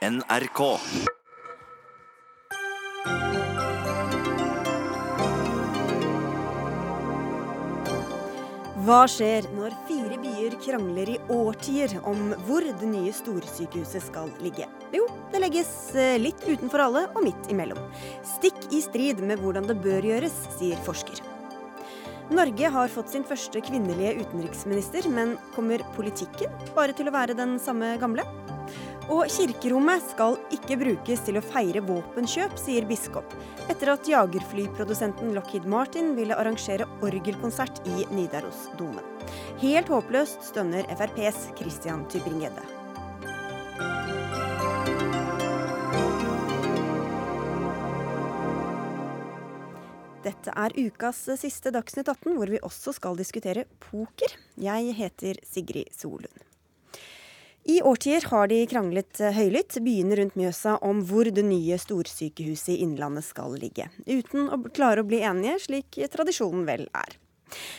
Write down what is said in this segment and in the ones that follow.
NRK. Hva skjer når fire byer krangler i årtier om hvor det nye storsykehuset skal ligge? Jo, det legges eh, litt utenfor alle og midt imellom. Stikk i strid med hvordan det bør gjøres, sier forsker. Norge har fått sin første kvinnelige utenriksminister, men kommer politikken bare til å være den samme gamle? Og kirkerommet skal ikke brukes til å feire våpenkjøp, sier biskop, etter at jagerflyprodusenten Lockheed Martin ville arrangere orgelkonsert i Nidarosdomen. Helt håpløst, stønner FrPs Christian Tybring-Gjedde. Dette er ukas siste Dagsnytt 18, hvor vi også skal diskutere poker. Jeg heter Sigrid Solund. I årtier har de kranglet høylytt, byene rundt Mjøsa, om hvor det nye storsykehuset i Innlandet skal ligge. Uten å klare å bli enige, slik tradisjonen vel er.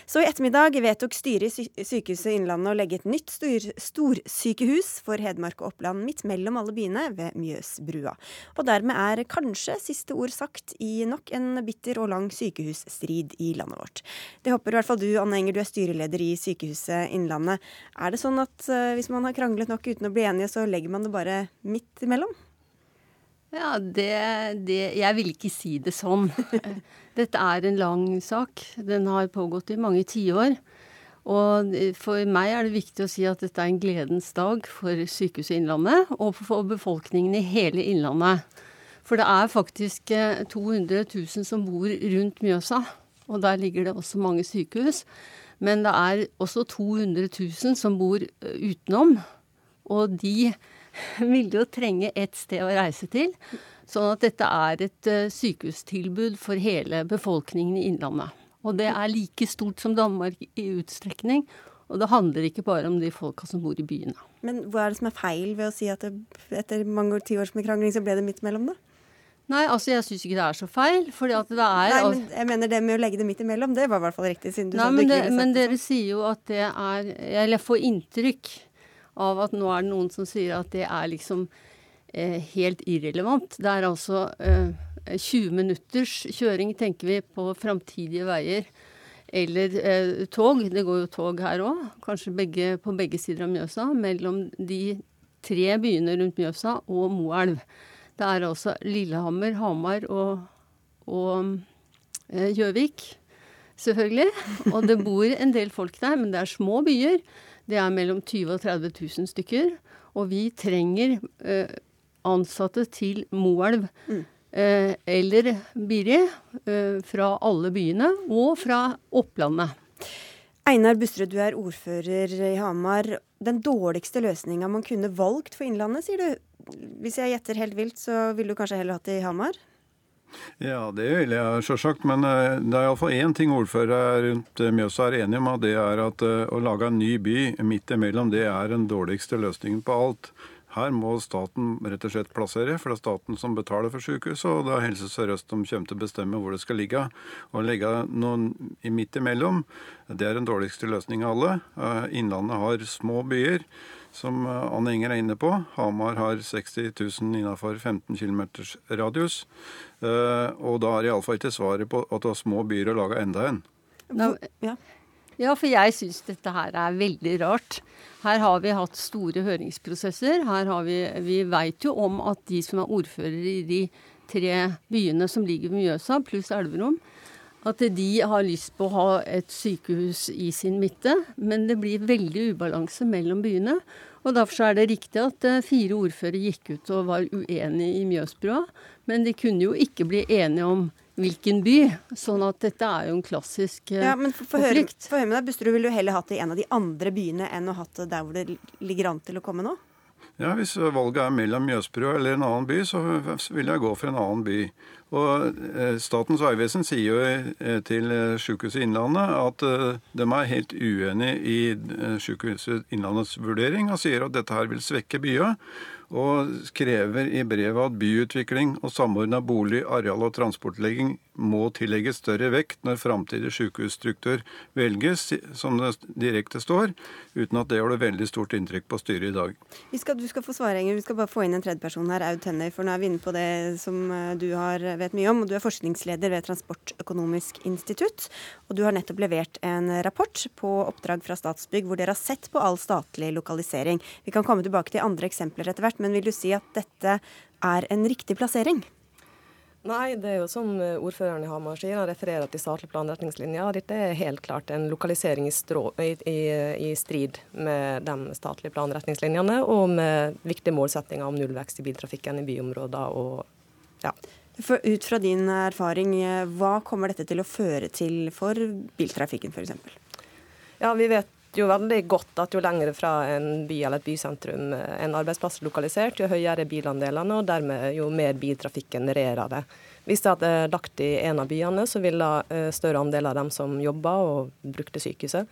Så i ettermiddag vedtok styret i Sykehuset Innlandet å legge et nytt stor, storsykehus for Hedmark og Oppland midt mellom alle byene, ved Mjøsbrua. Og dermed er kanskje siste ord sagt i nok en bitter og lang sykehusstrid i landet vårt. Det håper i hvert fall du, Anne Enger, du er styreleder i Sykehuset Innlandet. Er det sånn at uh, hvis man har kranglet nok uten å bli enige, så legger man det bare midt imellom? Ja, det, det Jeg vil ikke si det sånn. Dette er en lang sak. Den har pågått i mange tiår. Og for meg er det viktig å si at dette er en gledens dag for Sykehuset Innlandet, og for befolkningen i hele Innlandet. For det er faktisk 200 eh, 000 som bor rundt Mjøsa, og der ligger det også mange sykehus. Men det er også 200 000 som bor eh, utenom, og de vil jo trenge et sted å reise til. Sånn at dette er et uh, sykehustilbud for hele befolkningen i Innlandet. Og det er like stort som Danmark i utstrekning. Og det handler ikke bare om de folka som bor i byene. Men hva er det som er feil ved å si at det, etter mange tiårs med krangling, så ble det midt mellom, da? Nei, altså jeg syns ikke det er så feil. fordi at det er... Nei, men jeg mener det med å legge det midt imellom, det var i hvert fall riktig. siden du Nei, sa men, det, ikke men det dere sånn. sier jo at det er Eller jeg får inntrykk av at nå er det noen som sier at det er liksom eh, helt irrelevant. Det er altså eh, 20 minutters kjøring, tenker vi, på framtidige veier. Eller eh, tog. Det går jo tog her òg, kanskje begge, på begge sider av Mjøsa. Mellom de tre byene rundt Mjøsa og Moelv. Det er altså Lillehammer, Hamar og, og eh, Gjøvik, selvfølgelig. Og det bor en del folk der, men det er små byer. Det er mellom 20 og 30 000 stykker. Og vi trenger eh, ansatte til Moelv eh, eller Biri eh, fra alle byene, og fra Opplandet. Einar Busterud, du er ordfører i Hamar. Den dårligste løsninga man kunne valgt for Innlandet, sier du. Hvis jeg gjetter helt vilt, så ville du kanskje heller hatt det i Hamar? Ja, det vil jeg selvsagt. Men eh, det er iallfall én ting ordførere rundt eh, Mjøsa er enige om, og det er at eh, å lage en ny by midt imellom, det er den dårligste løsningen på alt. Her må staten rett og slett plassere, for det er staten som betaler for sykehuset, og det er Helse Sør-Øst som kommer til å bestemme hvor det skal ligge. Å legge noen i midt imellom, det er den dårligste løsningen av alle. Eh, Innlandet har små byer, som eh, Anne Inger er inne på. Hamar har 60 000 innenfor 15 km radius. Eh, Og da er iallfall ikke svaret på at du har små byer å lage enda en. Nå- Ja. Ja, for jeg syns dette her er veldig rart. Her har vi hatt store høringsprosesser. Her har vi Vi veit jo om at de som er ordførere i de tre byene som ligger ved Mjøsa, pluss Elverum, at de har lyst på å ha et sykehus i sin midte. Men det blir veldig ubalanse mellom byene. Og derfor er det riktig at eh, fire ordførere gikk ut og var uenige i Mjøsbrua. Men de kunne jo ikke bli enige om hvilken by. Sånn at dette er jo en klassisk eh, Ja, men for, for konflikt. høre, for høre med deg, Busterud, ville du heller hatt det i en av de andre byene enn å hatt det der hvor det ligger an til å komme nå? Ja, Hvis valget er mellom Mjøsbrua eller en annen by, så vil jeg gå for en annen by. Og eh, Statens vegvesen sier jo eh, til eh, Sykehuset Innlandet at de er helt uenig i eh, Sykehuset Innlandets vurdering, og sier at dette her vil svekke bya. Og krever i brevet at byutvikling og samordna bolig-, areal- og transportlegging må tillegges større vekt når framtidig sykehusstruktur velges, som det direkte står, uten at det gjør det veldig stort inntrykk på styret i dag. Skal, du skal få svare, Inger. Vi skal bare få inn en tredjeperson her, Aud Tønnøy. For nå er vi inne på det som eh, du har vet mye om. Du er forskningsleder ved Transportøkonomisk institutt. Og du har nettopp levert en rapport på oppdrag fra Statsbygg hvor dere har sett på all statlig lokalisering. Vi kan komme tilbake til andre eksempler etter hvert, men vil du si at dette er en riktig plassering? Nei, det er jo som eh, ordføreren i Hamar sier, han refererer til statlige planretningslinjer. Dette er helt klart en lokalisering i, strå, i, i, i strid med de statlige planretningslinjene, og med viktige målsettinger om nullvekst i biltrafikken i byområder. og ja. For ut fra din erfaring, eh, hva kommer dette til å føre til for biltrafikken f.eks.? Ja, vi vet jo veldig godt at jo lengre fra en by eller et bysentrum eh, en arbeidsplass er lokalisert, jo høyere er bilandelene, og dermed jo mer biltrafikk genererer det. Hvis det hadde lagt i en av byene, så ville eh, større andel av dem som jobba og brukte sykehuset,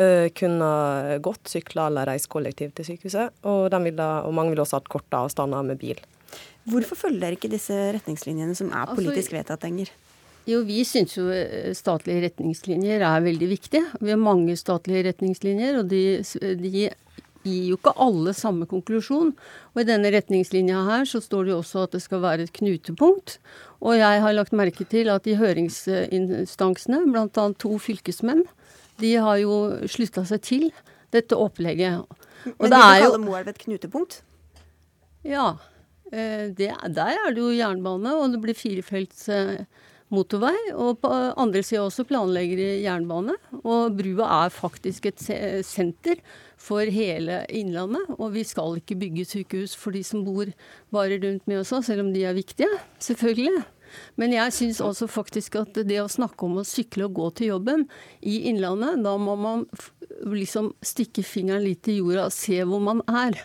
eh, kunne gått, sykla eller reist kollektivt til sykehuset. Og, ville, og mange ville også hatt korte avstander med bil. Hvorfor følger dere ikke disse retningslinjene som er altså, politisk vedtatt lenger? Jo, vi syns jo eh, statlige retningslinjer er veldig viktige. Vi har mange statlige retningslinjer, og de, de gir jo ikke alle samme konklusjon. Og i denne retningslinja her så står det jo også at det skal være et knutepunkt. Og jeg har lagt merke til at i høringsinstansene, bl.a. to fylkesmenn, de har jo slutta seg til dette opplegget. Og Men vil du kalle Moelv et knutepunkt? Ja. Eh, det, der er det jo jernbane, og det blir firefelts eh, motorvei. Og på andre sida også planlegger jernbane. Og brua er faktisk et senter for hele Innlandet. Og vi skal ikke bygge sykehus for de som bor bare rundt med oss, selv om de er viktige. Selvfølgelig. Men jeg syns også faktisk at det å snakke om å sykle og gå til jobben i Innlandet, da må man liksom stikke fingeren litt i jorda og se hvor man er.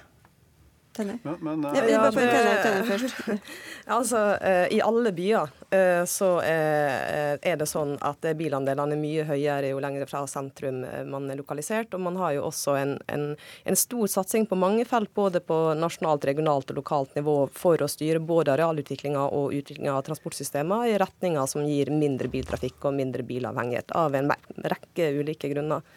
Tenne. Men, men, uh, ja, tenne, tenner først. altså, uh, I alle byer uh, så er det sånn at bilandelene er mye høyere jo lenger fra sentrum man er lokalisert. Og man har jo også en, en, en stor satsing på mange felt, både på nasjonalt, regionalt og lokalt nivå, for å styre både arealutviklinga og utviklinga av transportsystemer i retninger som gir mindre biltrafikk og mindre bilavhengighet, av en rekke ulike grunner.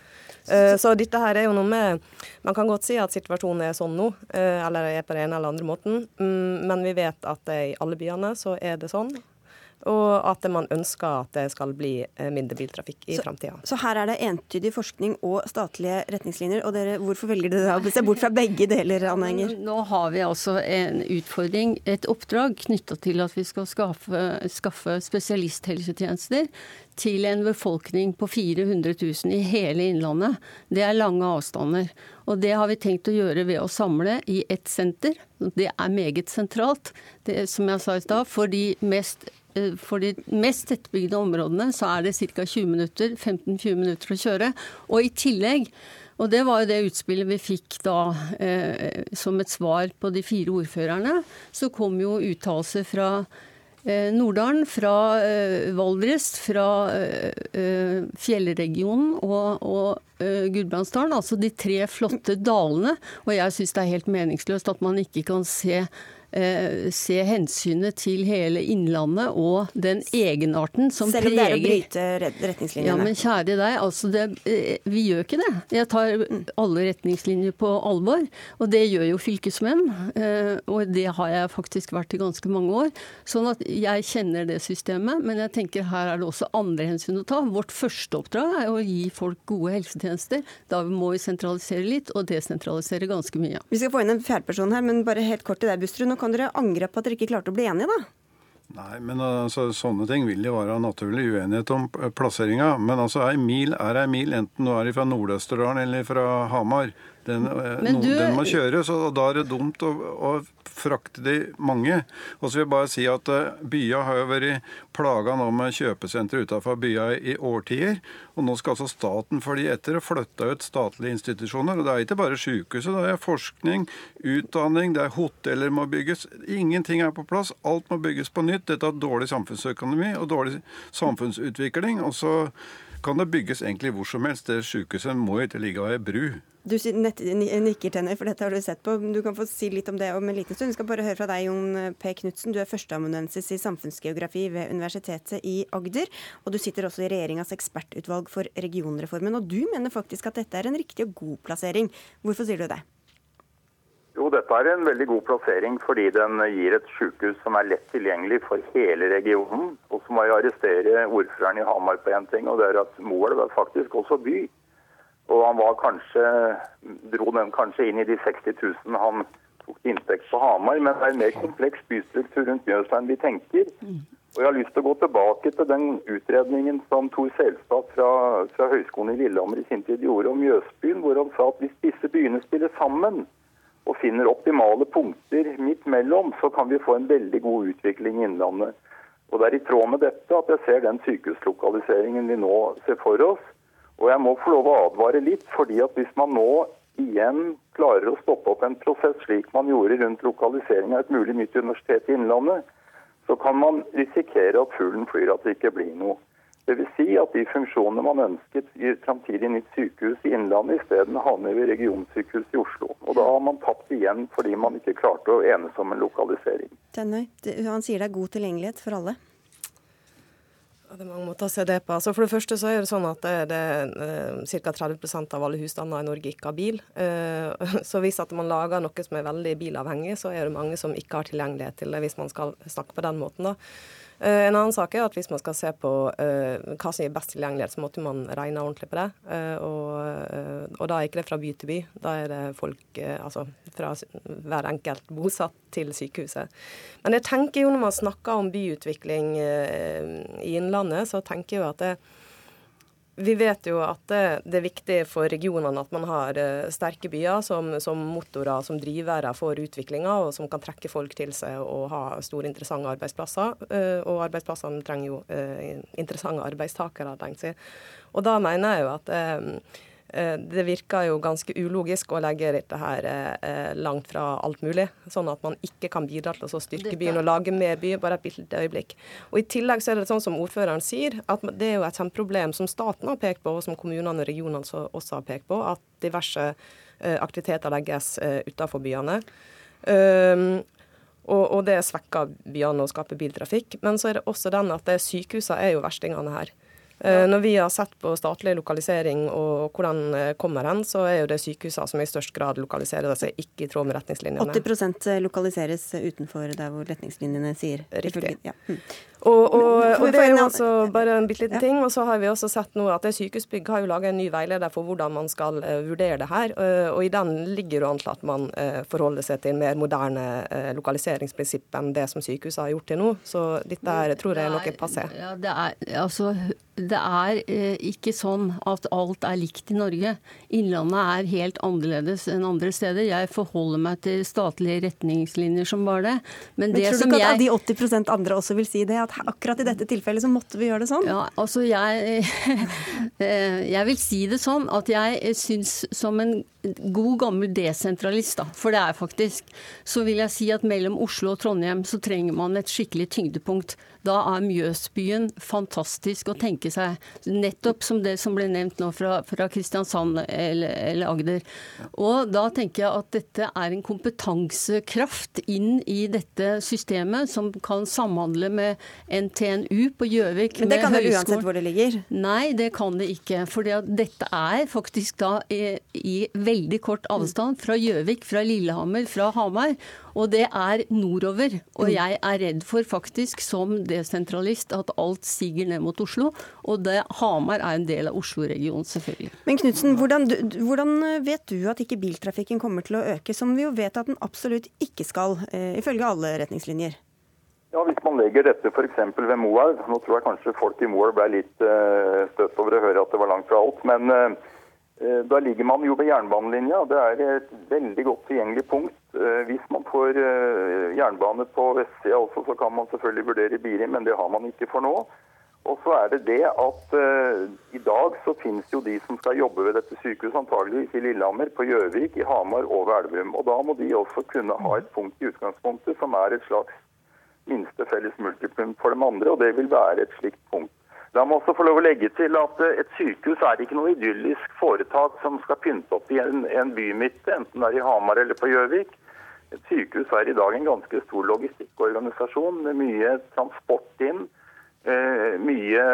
Eh, så dette her er jo noe med Man kan godt si at situasjonen er sånn nå, eh, eller er på den ene eller andre måten, mm, men vi vet at i alle byene så er det sånn og at man ønsker at det skal bli eh, mindre biltrafikk i framtida. Så her er det entydig forskning og statlige retningslinjer. Og dere, hvorfor velger dere å se bort fra begge deler, Anne Enger? Nå har vi altså en utfordring, et oppdrag knytta til at vi skal skaffe, skaffe spesialisthelsetjenester til en befolkning på 400 000 i hele Innlandet. Det er lange avstander. Og det har vi tenkt å gjøre ved å samle i ett senter. Det er meget sentralt, det, som jeg sa i stad, for de mest for de mest tettbygde områdene så er det ca. 20 minutter, 15-20 minutter å kjøre. Og i tillegg, og det var jo det utspillet vi fikk da eh, som et svar på de fire ordførerne, så kom jo uttalelser fra eh, Norddalen, fra eh, Valdres, fra eh, eh, fjellregionen og, og eh, Gudbrandsdalen. Altså de tre flotte dalene. Og jeg syns det er helt meningsløst at man ikke kan se eh, se hensynet til hele Innlandet og den egenarten som preger Selv om det er å bryte retningslinjene? Ja, men kjære deg, altså det, eh, vi gjør ikke det. Jeg tar alle retningslinjer på alvor, og det gjør jo fylkesmenn. Eh, og det har jeg faktisk vært i ganske mange år. Sånn at jeg kjenner det systemet, men jeg tenker her er det også andre hensyn å ta. Vårt første oppdrag er å gi folk gode helsetjenester. Da må vi sentralisere litt, og desentralisere ganske mye. Vi skal få inn en fjerdeperson her, men bare helt kort til deg, Busterud. Nå kan dere angre på at dere ikke klarte å bli enige, da? Nei, men altså, sånne ting vil jo være naturlig uenighet om plasseringa. Men altså, ei mil er ei mil, enten du er fra Nord-Østerdalen eller fra Hamar. Den, eh, du... den, må kjøres, og da er det dumt å, å frakte de mange. Og så vil jeg bare si at uh, Bya har jo vært plaga nå med kjøpesentre utenfor bya i årtier. Og nå skal altså staten følge etter og flytte ut statlige institusjoner. Og det er ikke bare sykehuset, det er forskning, utdanning, det er hoteller må bygges. Ingenting er på plass. Alt må bygges på nytt. Dette er dårlig samfunnsøkonomi og dårlig samfunnsutvikling. Og så kan det bygges egentlig hvor som helst. Det sykehuset må jo ikke ligge av ei bru. Du nikker, Tenner, for dette har du sett på. Du kan få si litt om det om en liten stund. Vi skal bare høre fra deg, Jon P. Knutsen. Du er førsteamanuensis i samfunnsgeografi ved Universitetet i Agder. Og du sitter også i regjeringas ekspertutvalg for regionreformen. Og du mener faktisk at dette er en riktig og god plassering. Hvorfor sier du det? Dette er en veldig god plassering fordi den gir et sykehus som er lett tilgjengelig for hele regionen. Og så må jeg arrestere ordføreren i Hamar på én ting, og det er at Moelv er faktisk også by. Og han var kanskje, dro den kanskje inn i de 60 000 han tok til inntekt på Hamar, men det er en mer kompleks bystruktur rundt Mjøsa enn vi tenker. Og Jeg har lyst til å gå tilbake til den utredningen som Tor Selstad fra, fra Høgskolen i Lillehammer i sin tid gjorde om Mjøsbyen, hvor han sa at hvis disse byene spiller sammen, og finner optimale punkter midt mellom, så kan vi få en veldig god utvikling i Innlandet. Og Det er i tråd med dette at jeg ser den sykehuslokaliseringen vi nå ser for oss. Og jeg må få lov å advare litt, fordi at hvis man nå igjen klarer å stoppe opp en prosess slik man gjorde rundt lokalisering av et mulig nytt universitet i Innlandet, så kan man risikere at fuglen flyr, at det ikke blir noe. Dvs. Si at de funksjonene man ønsket i framtidig nytt sykehus i Innlandet, isteden havner ved regionsykehuset i Oslo. Og da har man tapt igjen fordi man ikke klarte å enes om en lokalisering. Tenøy, han sier det er god tilgjengelighet for alle? Ja, det er mange måter å se det på. Altså for det første så er det sånn at det, det eh, ca. 30% av alle husstander i Norge ikke har bil. Eh, så hvis at man lager noe som er veldig bilavhengig, så er det mange som ikke har tilgjengelighet til det, hvis man skal snakke på den måten. da. Eh, en annen sak er at hvis man skal se på uh, hva som gir best tilgjengelighet, så måtte man regne ordentlig på det. Uh, og, og, da er ikke det fra by til by. Da er det folk altså fra hver enkelt bosatt til sykehuset. Men jeg tenker jo når man snakker om byutvikling i Innlandet, så tenker jeg jo at det, vi vet jo at det, er viktig for regionene at man har uh, sterke byer som, som, motorer, som drivere for utviklinga, og som kan trekke folk til seg og ha store, interessante arbeidsplasser. Uh, og arbeidsplassene trenger jo uh, interessante arbeidstakere, tenker seg. Og da mener jeg jo at Eh, det virker jo ganske ulogisk å legge dette her eh, langt fra alt mulig, sånn at man ikke kan bidra til å styrke byen og lage mer by. Bare et bitte øyeblikk. Og I tillegg så er det sånn som ordføreren sier, at det er jo et kjempeproblem som staten har pekt på, og som kommunene og regionene også har pekt på, at diverse eh, aktiviteter legges utenfor byene. Um, og, og, det svekker byene og skaper biltrafikk. Men så er det også den at sykehusene er jo verstingene her. Eh, når vi har sett på statlig lokalisering og hvordan eh, kommer hen, så er jo det sykehusene som i størst grad lokaliserer seg ikke i tråd med retningslinjene. 80 lokaliseres utenfor der hvor retningslinjene sier. Riktig. Ja. Og, og, og, det er jo altså bare en bitte liten ting. Og så har vi også sett nå at Sykehusbygg har jo laga en ny veileder for hvordan man skal uh, vurdere det her. Uh, og i den ligger det an til at man uh, forholder seg til mer moderne lokaliseringsprinsipp enn det som sykehuset har gjort til nå. Så dette her tror jeg er noe passé. Ja, det er, altså, det er eh, ikke sånn at alt er likt i Norge. Innlandet er helt annerledes enn andre steder. Jeg forholder meg til statlige retningslinjer som bare det. Men, Men det tror du ikke at de 80% andre også vil si det? At akkurat i dette tilfellet så måtte vi gjøre det sånn? Ja, altså jeg, eh, jeg vil si det sånn at jeg syns som en god gammel desentralist, da, for det er faktisk, så vil jeg si at mellom Oslo og Trondheim så trenger man et skikkelig tyngdepunkt. Da er Mjøsbyen fantastisk å tenke seg. Nettopp som det som ble nevnt nå fra, fra Kristiansand eller, eller, Agder. Og da tenker jeg at dette er en kompetansekraft inn i dette systemet, som kan samhandle med NTNU på Gjøvik. Men det kan vel uansett hvor det ligger? Nei, det kan det ikke. For dette er faktisk da i, i veldig kort avstand fra Gjøvik, fra Lillehammer, fra Hamar. Og det er nordover. Og mm. jeg er redd for faktisk, som desentralist, at alt siger ned mot Oslo. Og det, Hamar er en del av Oslo-regionen, selvfølgelig. Men Knutsen, hvordan, hvordan, vet du at ikke biltrafikken kommer til å øke, som vi jo vet at den absolutt ikke skal, eh, ifølge alle retningslinjer? Ja, Hvis man legger dette f.eks. ved Moelv Nå tror jeg kanskje folk i Moelv ble litt uh, støtt over å høre at det var langt fra alt. Men da ligger man jo ved jernbanelinja. Det er et veldig godt tilgjengelig punkt. Eh, hvis man får eh, jernbane på vestsida også, så kan man selvfølgelig vurdere Biri, men det har man ikke for nå. Og så er det det at i dag så finnes jo de som skal jobbe ved dette sykehuset, antageligvis i Lillehammer, på Gjøvik, i Hamar og ved Elverum. Og da må de også kunne ha et punkt i utgangspunktet som er et slags minste felles multiplum for de andre, og det vil være et slikt punkt. La meg også få lov å legge til at eh, Et sykehus er ikke noe idyllisk foretak som skal pynte opp i en, en bymitte, enten det er i Hamar eller på Gjøvik. Et sykehus er i dag en ganske stor logistikkorganisasjon med mye transport inn. Eh, mye,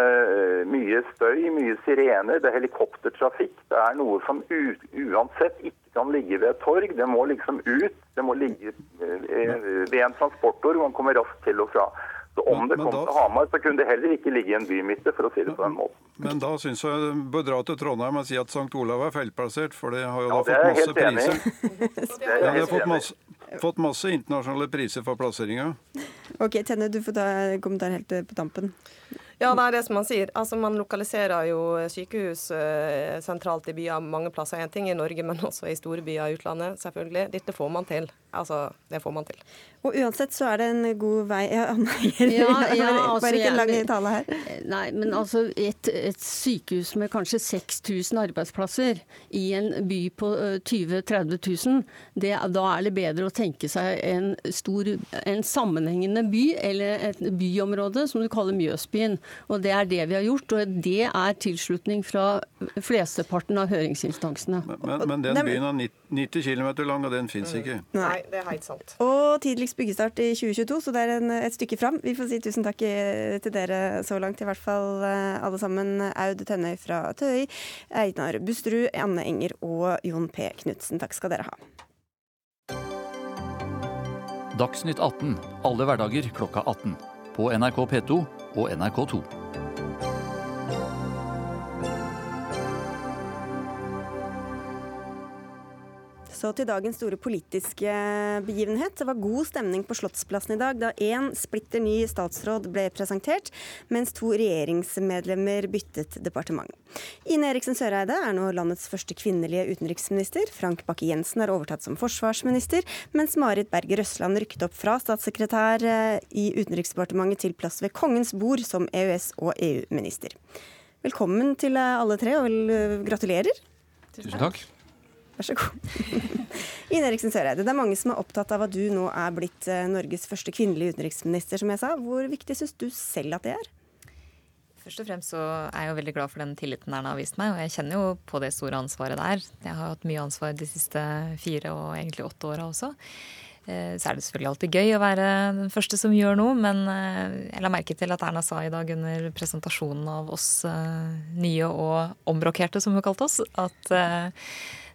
mye, støy, mye sirener, det er helikoptertrafikk. Det er noe som uansett ikke kan ligge ved et torg. Det må liksom ut. Det må ligge eh, ved en transportår hvor man kommer raskt til og fra. Så om men, det kom da, til Hamar, så kunne det heller ikke ligge i en bymitte, for å si det på den måten. Men da syns jeg du bør dra til Trondheim og si at St. Olav er feilplassert, for det har jo ja, da fått masse priser. det er jeg fått masse, fått masse internasjonale priser for plasseringa. Ok, Tenne, du får ta kommentar helt på tampen. Ja, det er det som man sier. Altså, Man lokaliserer jo sykehus uh, sentralt i byer mange plasser. En ting i Norge, men også i store byer i utlandet, selvfølgelig. Dette får man til. Altså, det får man til. Og uansett så er det en god vei Ja, nei, ja, ja, altså, Bare ikke en lang tale her. Nei, men altså et, et sykehus med kanskje 6000 arbeidsplasser i en by på 20 000-30 000, det, da er det bedre å tenke seg en stor, en sammenhengende by, eller et byområde som du kaller Mjøsbyen. Og det er det vi har gjort, og det er tilslutning fra flesteparten av høringsinstansene. Men, men den byen er 90 km lang, og den fins ikke. Nei, det er helt sant. Og tidligst byggestart i 2022, så det er en, et stykke fram. Vi får si tusen takk til dere så langt, i hvert fall eh, alle sammen. Aud Tønnøy fra Tøy, Einar Busterud, Anne Enger og Jon P. Knutsen. Takk skal dere ha. Dagsnytt 18 alle hverdager klokka 18. På NRK P2 og NRK2. Så til dagens store politiske begivenhet. Det var god stemning på Slottsplassen i dag da én splitter ny statsråd ble presentert, mens to regjeringsmedlemmer byttet departement. Ine Eriksen Søreide er nå landets første kvinnelige utenriksminister. Frank Bakke-Jensen er overtatt som forsvarsminister, mens Marit Berger Røsland rykket opp fra statssekretær eh, i Utenriksdepartementet til plass ved kongens bord som EØS- og EU-minister. Velkommen til alle tre, og vel, gratulerer. Tusen takk. Vær så god. Ine Eriksen Søreide, det er mange som er opptatt av at du nå er blitt eh, Norges første kvinnelige utenriksminister, som jeg sa. Hvor viktig syns du selv at det er? Først og fremst så er jeg jo veldig glad for den tilliten Erna har vist meg, og jeg kjenner jo på det store ansvaret det er. Jeg har hatt mye ansvar de siste fire og egentlig åtte åra også. Eh, så er det selvfølgelig alltid gøy å være den første som gjør noe, men eh, jeg la merke til at Erna sa i dag under presentasjonen av oss nye og omrokerte, som hun kalte oss, at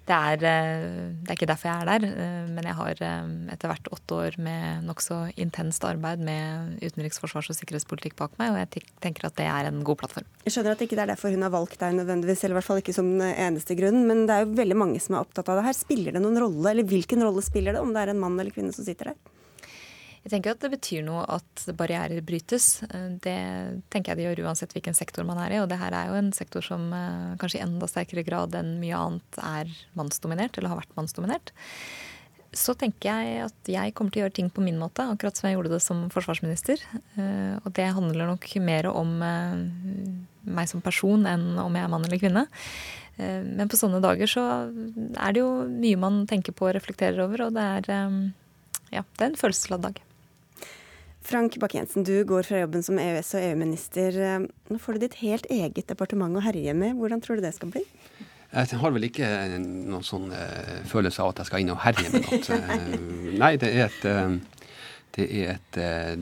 det er, eh, det er, ikke derfor jeg er der, eh, men jeg har eh, etter hvert åtte år med nokså intenst arbeid med utenriks-, forsvars- og sikkerhetspolitikk bak meg, og jeg tenker at det er en god plattform. Jeg skjønner at det ikke er derfor hun har valgt deg nødvendigvis, eller i hvert fall ikke som eneste grunn, men det er jo veldig mange som er opptatt av det her. Spiller det noen rolle, eller hvilken rolle spiller det, om det er en mann eller kvinne som sitter der? Jeg tenker at det betyr noe at barrierer brytes. Det tenker jeg det gjør uansett hvilken sektor man er i. Og det her er jo en sektor som eh, kanskje i enda sterkere grad enn mye annet er mannsdominert, eller har vært mannsdominert. Så tenker jeg at jeg kommer til å gjøre ting på min måte, akkurat som jeg gjorde det som forsvarsminister. Eh, og det handler nok mer om eh, meg som person enn om jeg er mann eller kvinne. Men på sånne dager så er det jo mye man tenker på og reflekterer over, og det er, ja, det er en følelsesladd dag. Frank Bakke-Jensen, du går fra jobben som EØS- og EU-minister. Nå får du ditt helt eget departement å herje med. Hvordan tror du det skal bli? Jeg har vel ikke noen sånn uh, følelse av at jeg skal inn og herje med noe. Nei, det er et det er et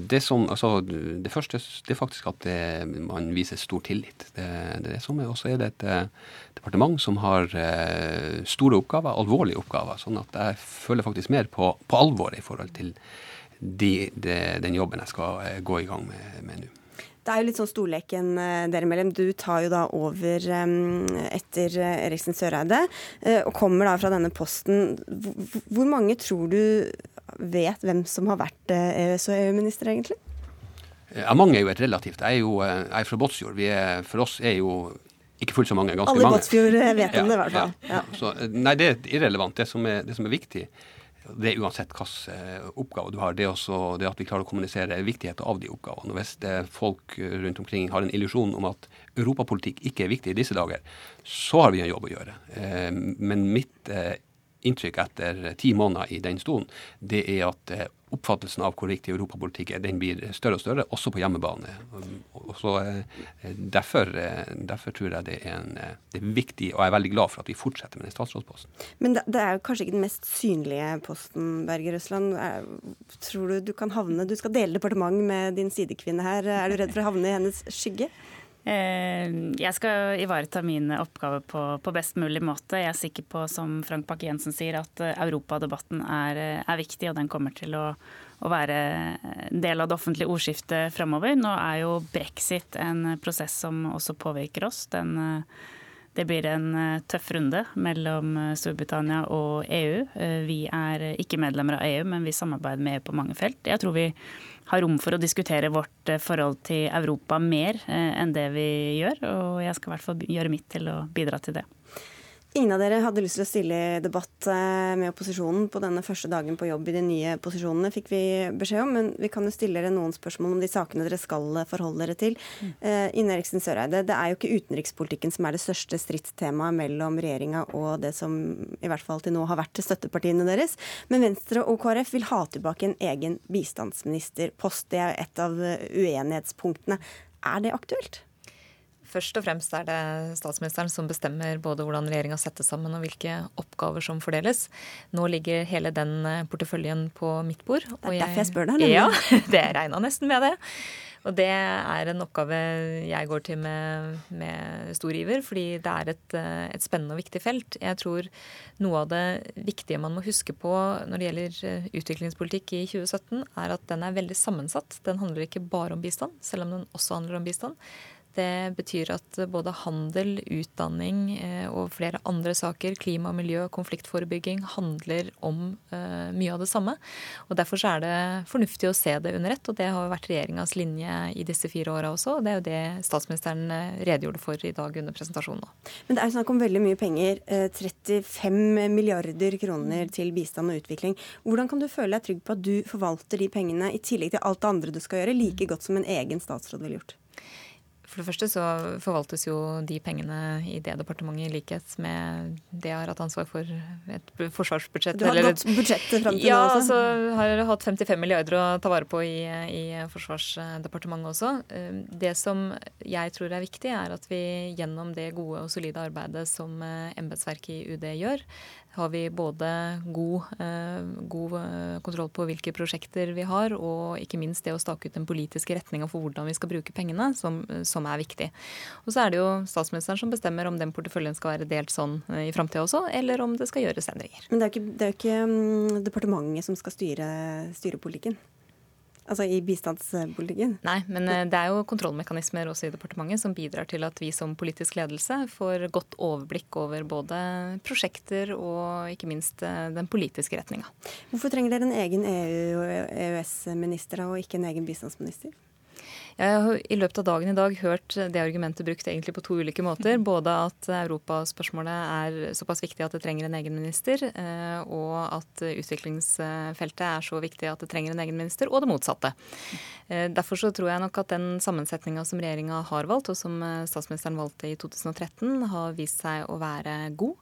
det, som, altså, det første det er faktisk at det, man viser stor tillit. Det, det er som. Og så er det et departement som har store oppgaver, alvorlige oppgaver. Sånn at jeg føler faktisk mer på, på alvoret i forhold til de, de, den jobben jeg skal eh, gå i gang med nå. Det er jo litt sånn storleken eh, dere mellom. Du tar jo da over um, etter Eriksen Søreide og kommer da fra denne posten. Hvor mange tror du vet hvem som har vært EØS- og EU-minister, egentlig? Ja, mange er jo et relativt. Jeg er jo jeg er fra Båtsfjord. For oss er jo ikke fullt så mange, ganske mange. Alle i Båtsfjord vet om ja, det, i hvert fall. Ja. Ja. Så, nei, det er irrelevant. Det som er, det som er viktig, det er uansett hvilken eh, oppgave du har. Det også det at vi klarer å kommunisere viktigheten av de oppgavene. Og Hvis folk rundt omkring har en illusjon om at europapolitikk ikke er viktig i disse dager, så har vi en jobb å gjøre. Eh, men mitt eh, inntrykk etter ti måneder i den stolen, det er at oppfattelsen av hvor viktig europapolitikk er, den blir større og større, også på hjemmebane. Og så derfor, derfor, tror jeg det er, en, det er, viktig, og jeg er veldig glad for at vi fortsetter med den statsrådsposten. Men det, det er jo kanskje ikke den mest synlige posten, Berger Røsland. Tror du du kan havne Du skal dele departement med din sidekvinne her. Er du redd for å havne i hennes skygge? Eh, jeg skal ivareta mine oppgaver på, på, best mulig måte. Jeg er sikker på, som Frank Bakke-Jensen sier, at eh, europadebatten er, er, viktig, og den kommer til å, å, være del av det offentlige ordskiftet framover. Nå er jo brexit en prosess som også påvirker oss. Den, eh, det blir en tøff runde mellom Storbritannia og EU. Vi er ikke medlemmer av EU, men vi samarbeider med EU på mange felt. Jeg tror vi har rom for å diskutere vårt eh, forhold til Europa mer eh, enn det vi gjør. Og jeg skal i hvert fall gjøre mitt til å bidra til det. Ingen av dere hadde lyst til å stille i debatt eh, med opposisjonen på denne første dagen på jobb i de nye posisjonene, fikk vi beskjed om. Men vi kan jo stille dere noen spørsmål om de sakene dere skal forholde dere til. Mm. Ine Eriksen Søreide, det er jo ikke utenrikspolitikken som er det største stridstemaet mellom regjeringa og det som i hvert fall til nå har vært til støttepartiene deres. Men Venstre og KrF vil ha tilbake en egen bistandsministerpost. Det er et av uenighetspunktene. Er det aktuelt? Først og fremst er det statsministeren som bestemmer både hvordan regjeringa settes sammen og hvilke oppgaver som fordeles. Nå ligger hele den eh, porteføljen på mitt bord. Det er derfor jeg spør deg. Ja, det regna nesten med det. Og det er en oppgave jeg går til med, med stor iver, fordi det er et, eh, et, spennende og viktig felt. Jeg tror noe av det viktige man må huske på når det gjelder eh, utviklingspolitikk i 2017, er at den er veldig sammensatt. Den handler ikke bare om bistand, selv om den også handler om bistand. Det betyr at både handel, utdanning eh, og flere andre saker, klima, miljø, konfliktforebygging, handler om uh, mye av det samme. Og Derfor er det fornuftig å se det under ett, og det har vært regjeringas linje i disse fire åra også. og Det er jo det statsministeren eh, redegjorde for i dag under presentasjonen. Men det er snakk om veldig mye penger. 35 milliarder kroner til bistand og utvikling. Hvordan kan du føle deg trygg på at du forvalter de pengene, i tillegg til alt det andre du skal gjøre, like godt som en egen statsråd ville gjort? For det første så forvaltes jo de pengene i det departementet i likhet med det jeg har hatt ansvar for et forsvarsbudsjett. Du har eller, gått budsjettet fram til ja, nå også? Ja, altså har jeg hatt 55 milliarder å ta vare på i, i Forsvarsdepartementet også. Eh, det som jeg tror er viktig, er at vi gjennom det gode og solide arbeidet som eh, embetsverket i UD gjør, har vi både god, eh, god, eh, kontroll på hvilke prosjekter vi har, og ikke minst det å stake ut den politiske retninga for hvordan vi skal bruke pengene, som, som, er viktig. Og så er det jo statsministeren som bestemmer om den porteføljen skal være delt sånn eh, i framtida også, eller om det skal gjøres endringer. Men det er jo ikke, det er ikke um, departementet som skal styre, styre politikken? Altså i bistandspolitikken? Nei, men eh, det er jo kontrollmekanismer også i departementet som bidrar til at vi som politisk ledelse får godt overblikk over både prosjekter og ikke minst eh, den politiske retninga. Hvorfor trenger dere en egen EU- og EØS-minister og ikke en egen bistandsminister? Jeg har i løpet av dagen i dag hørt det argumentet brukt egentlig på to ulike måter. Både at europaspørsmålet er såpass viktig at det trenger en egen minister, eh, og at utviklingsfeltet er så viktig at det trenger en egen minister, og det motsatte. Eh, derfor så tror jeg nok at den sammensetninga som regjeringa har valgt, og som eh, statsministeren valgte i 2013, har vist seg å være god.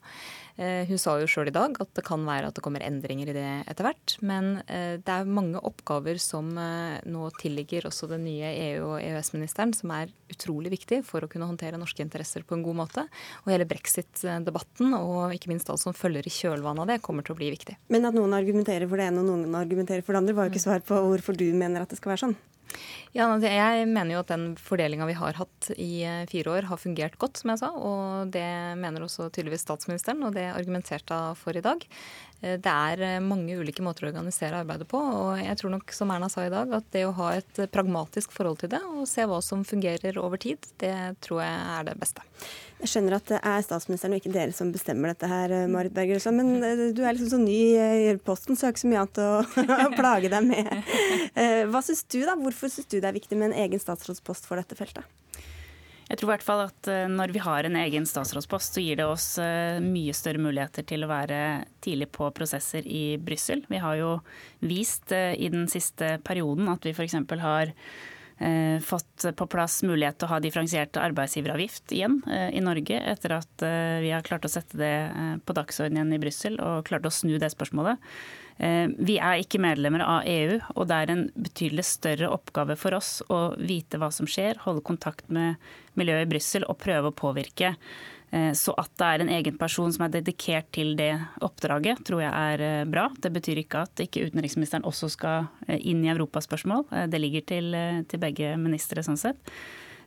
Eh, hun sa jo sjøl i dag at det kan være at det kommer endringer i det etter hvert. Men eh, det er mange oppgaver som eh, nå tilligger også den nye EU- og EØS-ministeren, som er utrolig viktig for å kunne håndtere norske interesser på en god måte. Og hele brexit-debatten, og ikke minst alt som følger i kjølvannet av det, kommer til å bli viktig. Men at noen argumenterer for det ene og noen argumenterer for det andre, var jo ikke svar på hvorfor du mener at det skal være sånn. Ja, Jeg mener jo at den fordelinga vi har hatt i eh, fire år, har fungert godt, som jeg sa. Og det mener også tydeligvis statsministeren, og det argumenterte hun for i dag. Eh, det er eh, mange ulike måter å organisere arbeidet på. Og jeg tror nok, som Erna sa i dag, at det å ha et pragmatisk forhold til det og se hva som fungerer over tid, det tror jeg er det beste. Jeg skjønner at det er statsministeren og ikke dere som bestemmer dette her, Marit Berger Men du er liksom så ny i posten, så har ikke så mye annet å plage deg med. Hva syns du, da? Hvorfor syns du det er viktig med en egen statsrådspost for dette feltet? Jeg tror i hvert fall at eh, når vi har en egen statsrådspost, så gir det oss eh, mye større muligheter til å være tidlig på prosesser i Brussel. Vi har jo vist eh, i den siste perioden at vi f.eks. har fått på plass mulighet til å ha differensiert arbeidsgiveravgift igjen i Norge, etter at vi har klart å sette det på dagsordenen i Brussel og klart å snu det spørsmålet. Eh, vi er ikke medlemmer av EU, og det er en betydelig større oppgave for oss å vite hva som skjer, holde kontakt med miljøet i Brussel og prøve å påvirke. Eh, så at det er en egen person som er dedikert til det oppdraget, tror jeg er eh, bra. Det betyr ikke at ikke utenriksministeren også skal inn i europaspørsmål. Det ligger til, til begge ministre sånn sett.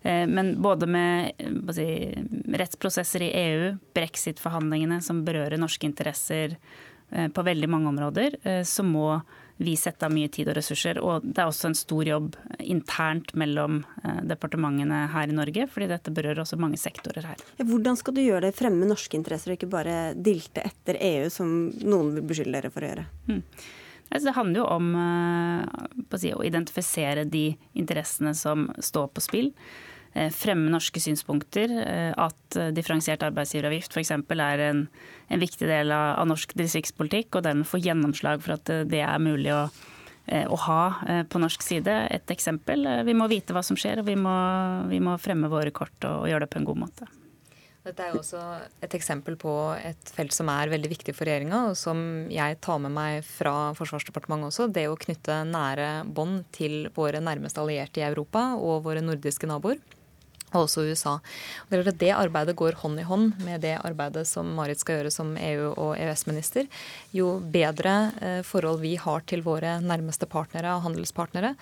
Men både med si, rettsprosesser i EU, brexit-forhandlingene som berører norske interesser på veldig mange områder, så må vi setter av mye tid og ressurser. Og det er også en stor jobb internt mellom eh, departementene her i Norge, fordi dette berører også mange sektorer her. Hvordan skal du gjøre det fremme norske interesser, og ikke bare dilte etter EU, som noen vil beskylde dere for å gjøre? Hmm. Det handler jo om eh, si, å identifisere de interessene som står på spill. Eh, fremme norske synspunkter. Eh, at eh, differensiert arbeidsgiveravgift f.eks. er en, en, viktig del av, av, norsk distriktspolitikk, og dermed få gjennomslag for at det er mulig å, å ha på norsk side. Et eksempel. Vi må vite hva som skjer, og vi må, vi må fremme våre kort og, og gjøre det på en god måte. Dette er jo også et eksempel på et felt som er veldig viktig for regjeringa, og som jeg tar med meg fra Forsvarsdepartementet også. Det å knytte nære bånd til våre nærmeste allierte i Europa og våre nordiske naboer og også USA. Og det, det arbeidet går hånd i hånd med det arbeidet som Marit skal gjøre som EU- og EØS-minister. Jo bedre eh, forhold vi har til våre nærmeste partnere og handelspartnere,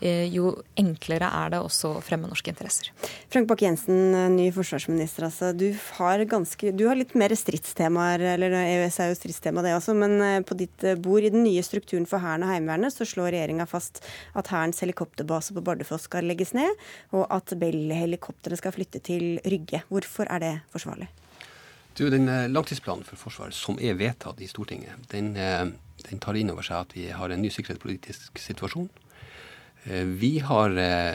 eh, jo enklere er det også å fremme norske interesser. Frank Bakke-Jensen, eh, ny forsvarsminister. Altså, du, har ganske, du har litt mer stridstemaer, eller EØS er jo stridstema det også, men på ditt bord i den nye strukturen for Hæren og Heimevernet så slår regjeringa fast at Hærens helikopterbase på Bardufoss skal legges ned, og at Bell-helikopter helikoptre skal flytte til Rygge. Hvorfor er det forsvarlig? Du, den eh, Langtidsplanen for Forsvaret som er vedtatt i Stortinget, den, eh, den tar inn over seg at vi har en ny sikkerhetspolitisk situasjon. Eh, vi har,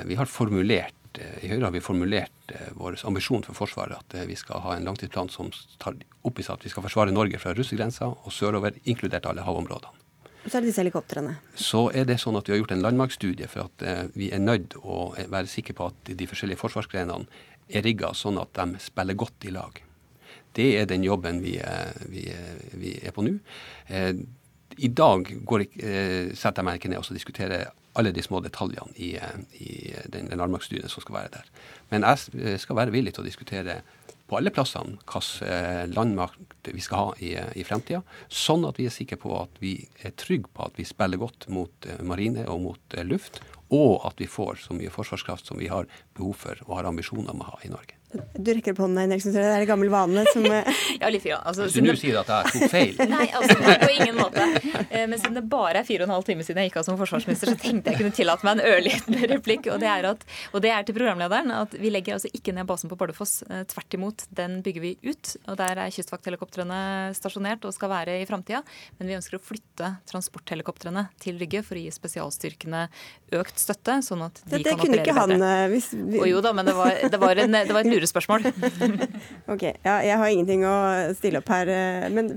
vi har formulert i Høyre har vi formulert vår ambisjon for Forsvaret at vi skal ha en langtidsplan som tar opp i seg at vi skal forsvare Norge fra russergrensa og sørover, inkludert alle havområdene. Så er det disse helikoptrene. Så er det sånn at vi har gjort en landmarksstudie for at eh, vi er nødt å være sikre på at de forskjellige forsvarsgrenene er rigga sånn at de spiller godt i lag. Det er den jobben vi, eh, vi, eh, vi er på nå. I dag går, setter jeg meg ikke ned og diskuterer alle de små detaljene i, i den landmarksstudien som skal være der. Men jeg skal være villig til å diskutere på alle plassene hvilken eh, landmakt vi skal ha i, i fremtida, sånn at vi er sikre på at vi er trygge på at vi spiller godt mot eh, marine og mot eh, luft, og at vi får så mye forsvarskraft som vi har behov for og har ambisjoner om å ha i Norge. Du rekker opp hånden, Henriksen. Det er en gammel vane som eh, Ja, litt Ja. Altså, Hvis du nå sier at jeg tok feil Nei, altså, på ingen måte. Eh, men siden det bare er fire og en halv time siden jeg gikk av som forsvarsminister, så tenkte jeg kunne tillate meg en ørliten replikk. Og det, er at, og det er til programlederen at vi legger altså ikke ned basen på Bardufoss. Eh, tvert imot, den bygger vi ut. Og der er kystvakthelikoptrene stasjonert og skal være i framtida. Men vi ønsker å flytte transporthelikoptrene til Rygge for å gi spesialstyrkene økt støtte, sånn at de det, det kan operere bedre. Det kunne ikke han hvis vi... Og jo da, men det var, det var, en, det var et lurespørsmål. ok, ja, jeg har ingenting å stille opp her. Eh, men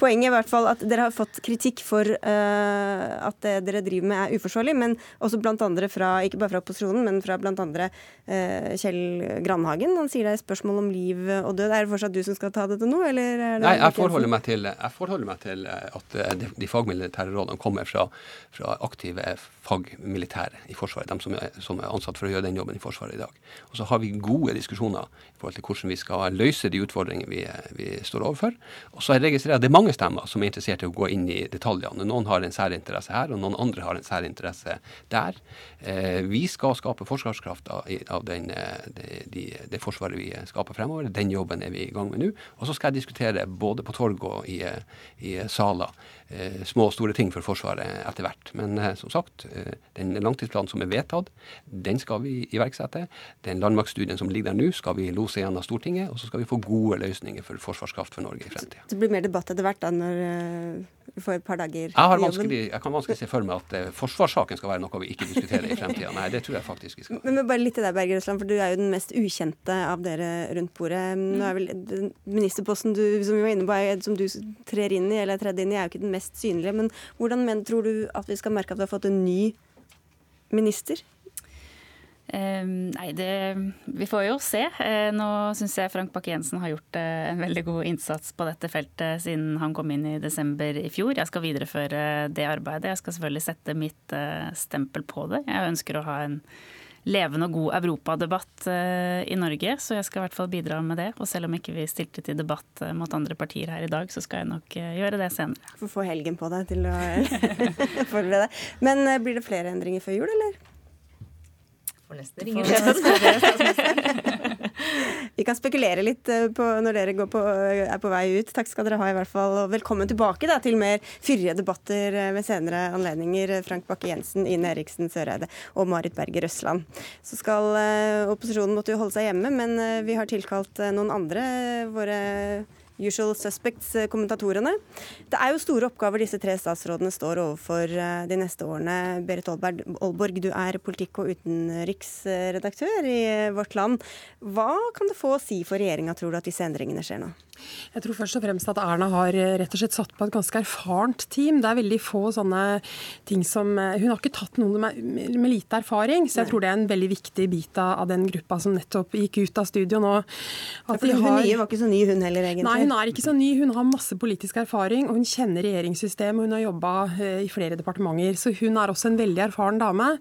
poenget er i hvert fall at dere har fått kritikk for uh, at det dere driver med er uforsvarlig, men også blant andre fra, ikke bare fra opposisjonen, men fra blant andre uh, Kjell Grandhagen. Han sier det er spørsmål om liv og død. Er det fortsatt du som skal ta dette nå, eller? Nei, jeg forholder, meg til, jeg forholder meg til at de, de fagmilitære rådene kommer fra, fra aktive fagmilitære i Forsvaret, de som er, som er ansatt for å gjøre den jobben i Forsvaret i dag. Og så har vi gode diskusjoner i forhold til hvordan vi skal løse de utfordringene vi, vi står overfor. Og så registrerer jeg at det er mange stemmer som er interessert i å gå inn i detaljene. Noen har en særinteresse her, og noen andre har en særinteresse der. Eh, vi skal skape forsvarskraft av, av den, eh, det, de, det, forsvaret vi skaper fremover. Den jobben er vi i gang med nå. Og så skal jeg diskutere både på torg og i, i saler eh, små og store ting for Forsvaret etter hvert. Men eh, som sagt, eh, den langtidsplanen som er vedtatt, den skal vi iverksette. Den landmaktstudien som ligger der nå, skal vi lose igjen av Stortinget. Og så skal vi få gode løsninger for forsvarskraft for Norge i fremtida. Det blir mer debatt etter hvert da, når eh, vi får et par dager i jobben? vanskelig, jeg kan vanskelig se for meg at forsvarssaken skal være noe vi ikke diskuterer i fremtida. Nei, det tror jeg faktisk vi skal. Men, men bare litt til deg, Berger Røsland, for du er jo den mest ukjente av dere rundt bordet. Nå er vel Ministerposten du, som vi var inne på, er, som du trer inn i, eller tredje inn i, er jo ikke den mest synlige. Men hvordan men, tror du at vi skal merke at vi har fått en ny minister? Ehm, nei, det Vi får jo se. Eh, nå syns jeg Frank Bakke-Jensen har gjort eh, en veldig god innsats på dette feltet siden han kom inn i desember i fjor. Jeg skal videreføre det arbeidet. Jeg skal selvfølgelig sette mitt eh, stempel på det. Jeg ønsker å ha en levende og god europadebatt i Norge, så jeg skal i hvert fall bidra med det. Og selv om ikke vi stilte til debatt mot andre partier her i dag, så skal jeg nok gjøre det senere. For å få helgen på deg til å forberede deg. Men blir det flere endringer før jul, eller? For ringe ringesjefen. Vi kan spekulere litt eh, på når dere på, er på vei ut. Takk skal dere ha i hvert fall. Og velkommen tilbake da, til mer fyrige debatter eh, ved senere anledninger. Frank Bakke-Jensen, Ine Eriksen Søreide og Marit Berger Røsland. Så skal eh, opposisjonen måtte jo holde seg hjemme, men vi har tilkalt noen andre. våre usual suspects-kommentatorene. Det er jo store oppgaver disse tre statsrådene står overfor eh, de neste årene. Berit Aalborg, du er politikk- og utenriksredaktør i Vårt Land. Hva kan det få å si for regjeringa, tror du, at disse endringene skjer nå? Jeg tror først og fremst at Erna har eh, rett og slett satt på et ganske erfarent team. Det er veldig få sånne ting som eh, Hun har ikke tatt noen med, med lite erfaring, så jeg tror det er en veldig viktig bit av den gruppa som nettopp gikk ut av studio nå. Ja, har, hun nye var ikke så ny, hun heller, egentlig? Nei, hun er ikke så ny. Hun har masse politisk erfaring, og hun kjenner regjeringssystemet. Hun har jobba eh, i flere departementer, så hun er også en veldig erfaren dame.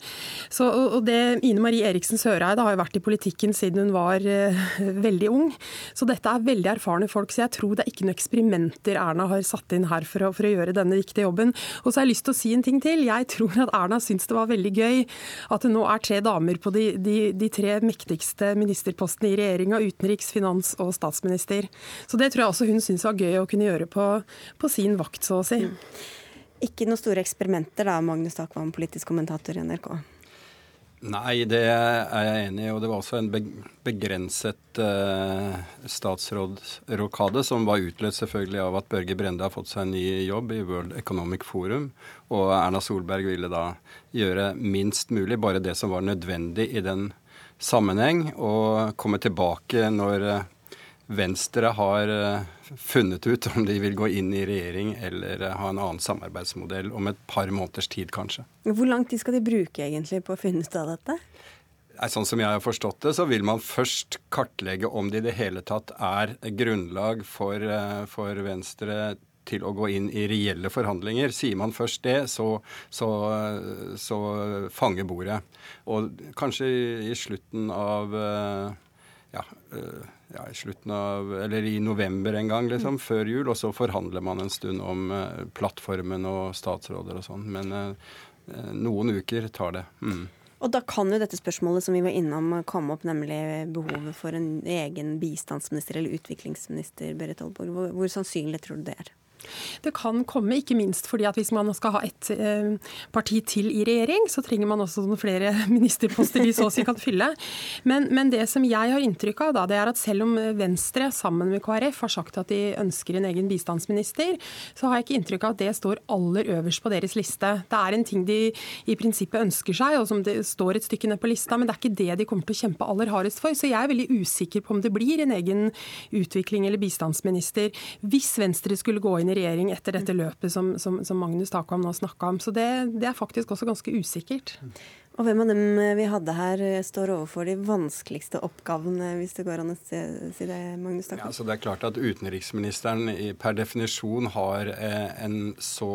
Så, og det, Ine Marie Eriksen Søreide har jo vært i politikken siden hun var uh, veldig ung, så dette er veldig erfarne folk folk. Så jeg tror det er ikke noen eksperimenter Erna har satt inn her for å, for å gjøre denne viktige jobben. Og så har jeg lyst til å si en ting til. Jeg tror at Erna syns det var veldig gøy at det nå er tre damer på de, de, de tre mektigste ministerpostene i regjeringa, utenriks, finans og statsminister. Så det tror jeg også hun syns var gøy å kunne gjøre på, på sin vakt, så å si. Ikke noen store eksperimenter da, Magnus Takvam, politisk kommentator i NRK? Nei, det er jeg enig i. Og det var også en begrenset eh, statsrådsrokade som var utløst selvfølgelig av at Børge Brende har fått seg en ny jobb i World Economic Forum. Og Erna Solberg ville da gjøre minst mulig, bare det som var nødvendig i den sammenheng, og komme tilbake når eh, Venstre har eh, funnet ut om de vil gå inn i regjering eller eh, ha en annen samarbeidsmodell om et par måneders tid, kanskje. Hvor lang tid skal de bruke egentlig på å finne ut av dette? Sånn som jeg har forstått det, så vil man først kartlegge om det i det hele tatt er grunnlag for, eh, for Venstre til å gå inn i reelle forhandlinger. Sier man først det, så, så, så fanger bordet. Og kanskje i slutten av ja, ja, i slutten av, eller i november en gang, liksom, mm. før jul. Og så forhandler man en stund om uh, plattformen og statsråder og sånn. Men uh, noen uker tar det. Mm. Og da kan jo dette spørsmålet som vi var innom komme opp, nemlig behovet for en egen bistandsminister eller utviklingsminister, Berit Aalborg. Hvor, hvor sannsynlig tror du det er? Det kan komme, ikke minst fordi at hvis man skal ha et eh, parti til i regjering, så trenger man også flere ministerposter de så å si kan fylle. Men, men, det som jeg har inntrykk av, da, det er at selv om Venstre sammen med KrF har sagt at de ønsker en egen bistandsminister, så har jeg ikke inntrykk av at det står aller øverst på deres liste. Det er en ting de i prinsippet ønsker seg, og som det står et stykke ned på lista, men det er ikke det de kommer til å kjempe aller hardest for. Så jeg er veldig usikker på om det blir en egen utvikling eller bistandsminister hvis Venstre skulle gå inn i regjering etter dette løpet som, som, som Magnus Takvam nå snakka om. Så det, det, er faktisk også ganske usikkert. Og hvem av dem vi hadde her står overfor de vanskeligste oppgavene, hvis det går an å si det, Magnus Takk? Ja, altså det er klart at utenriksministeren per definisjon har eh, så,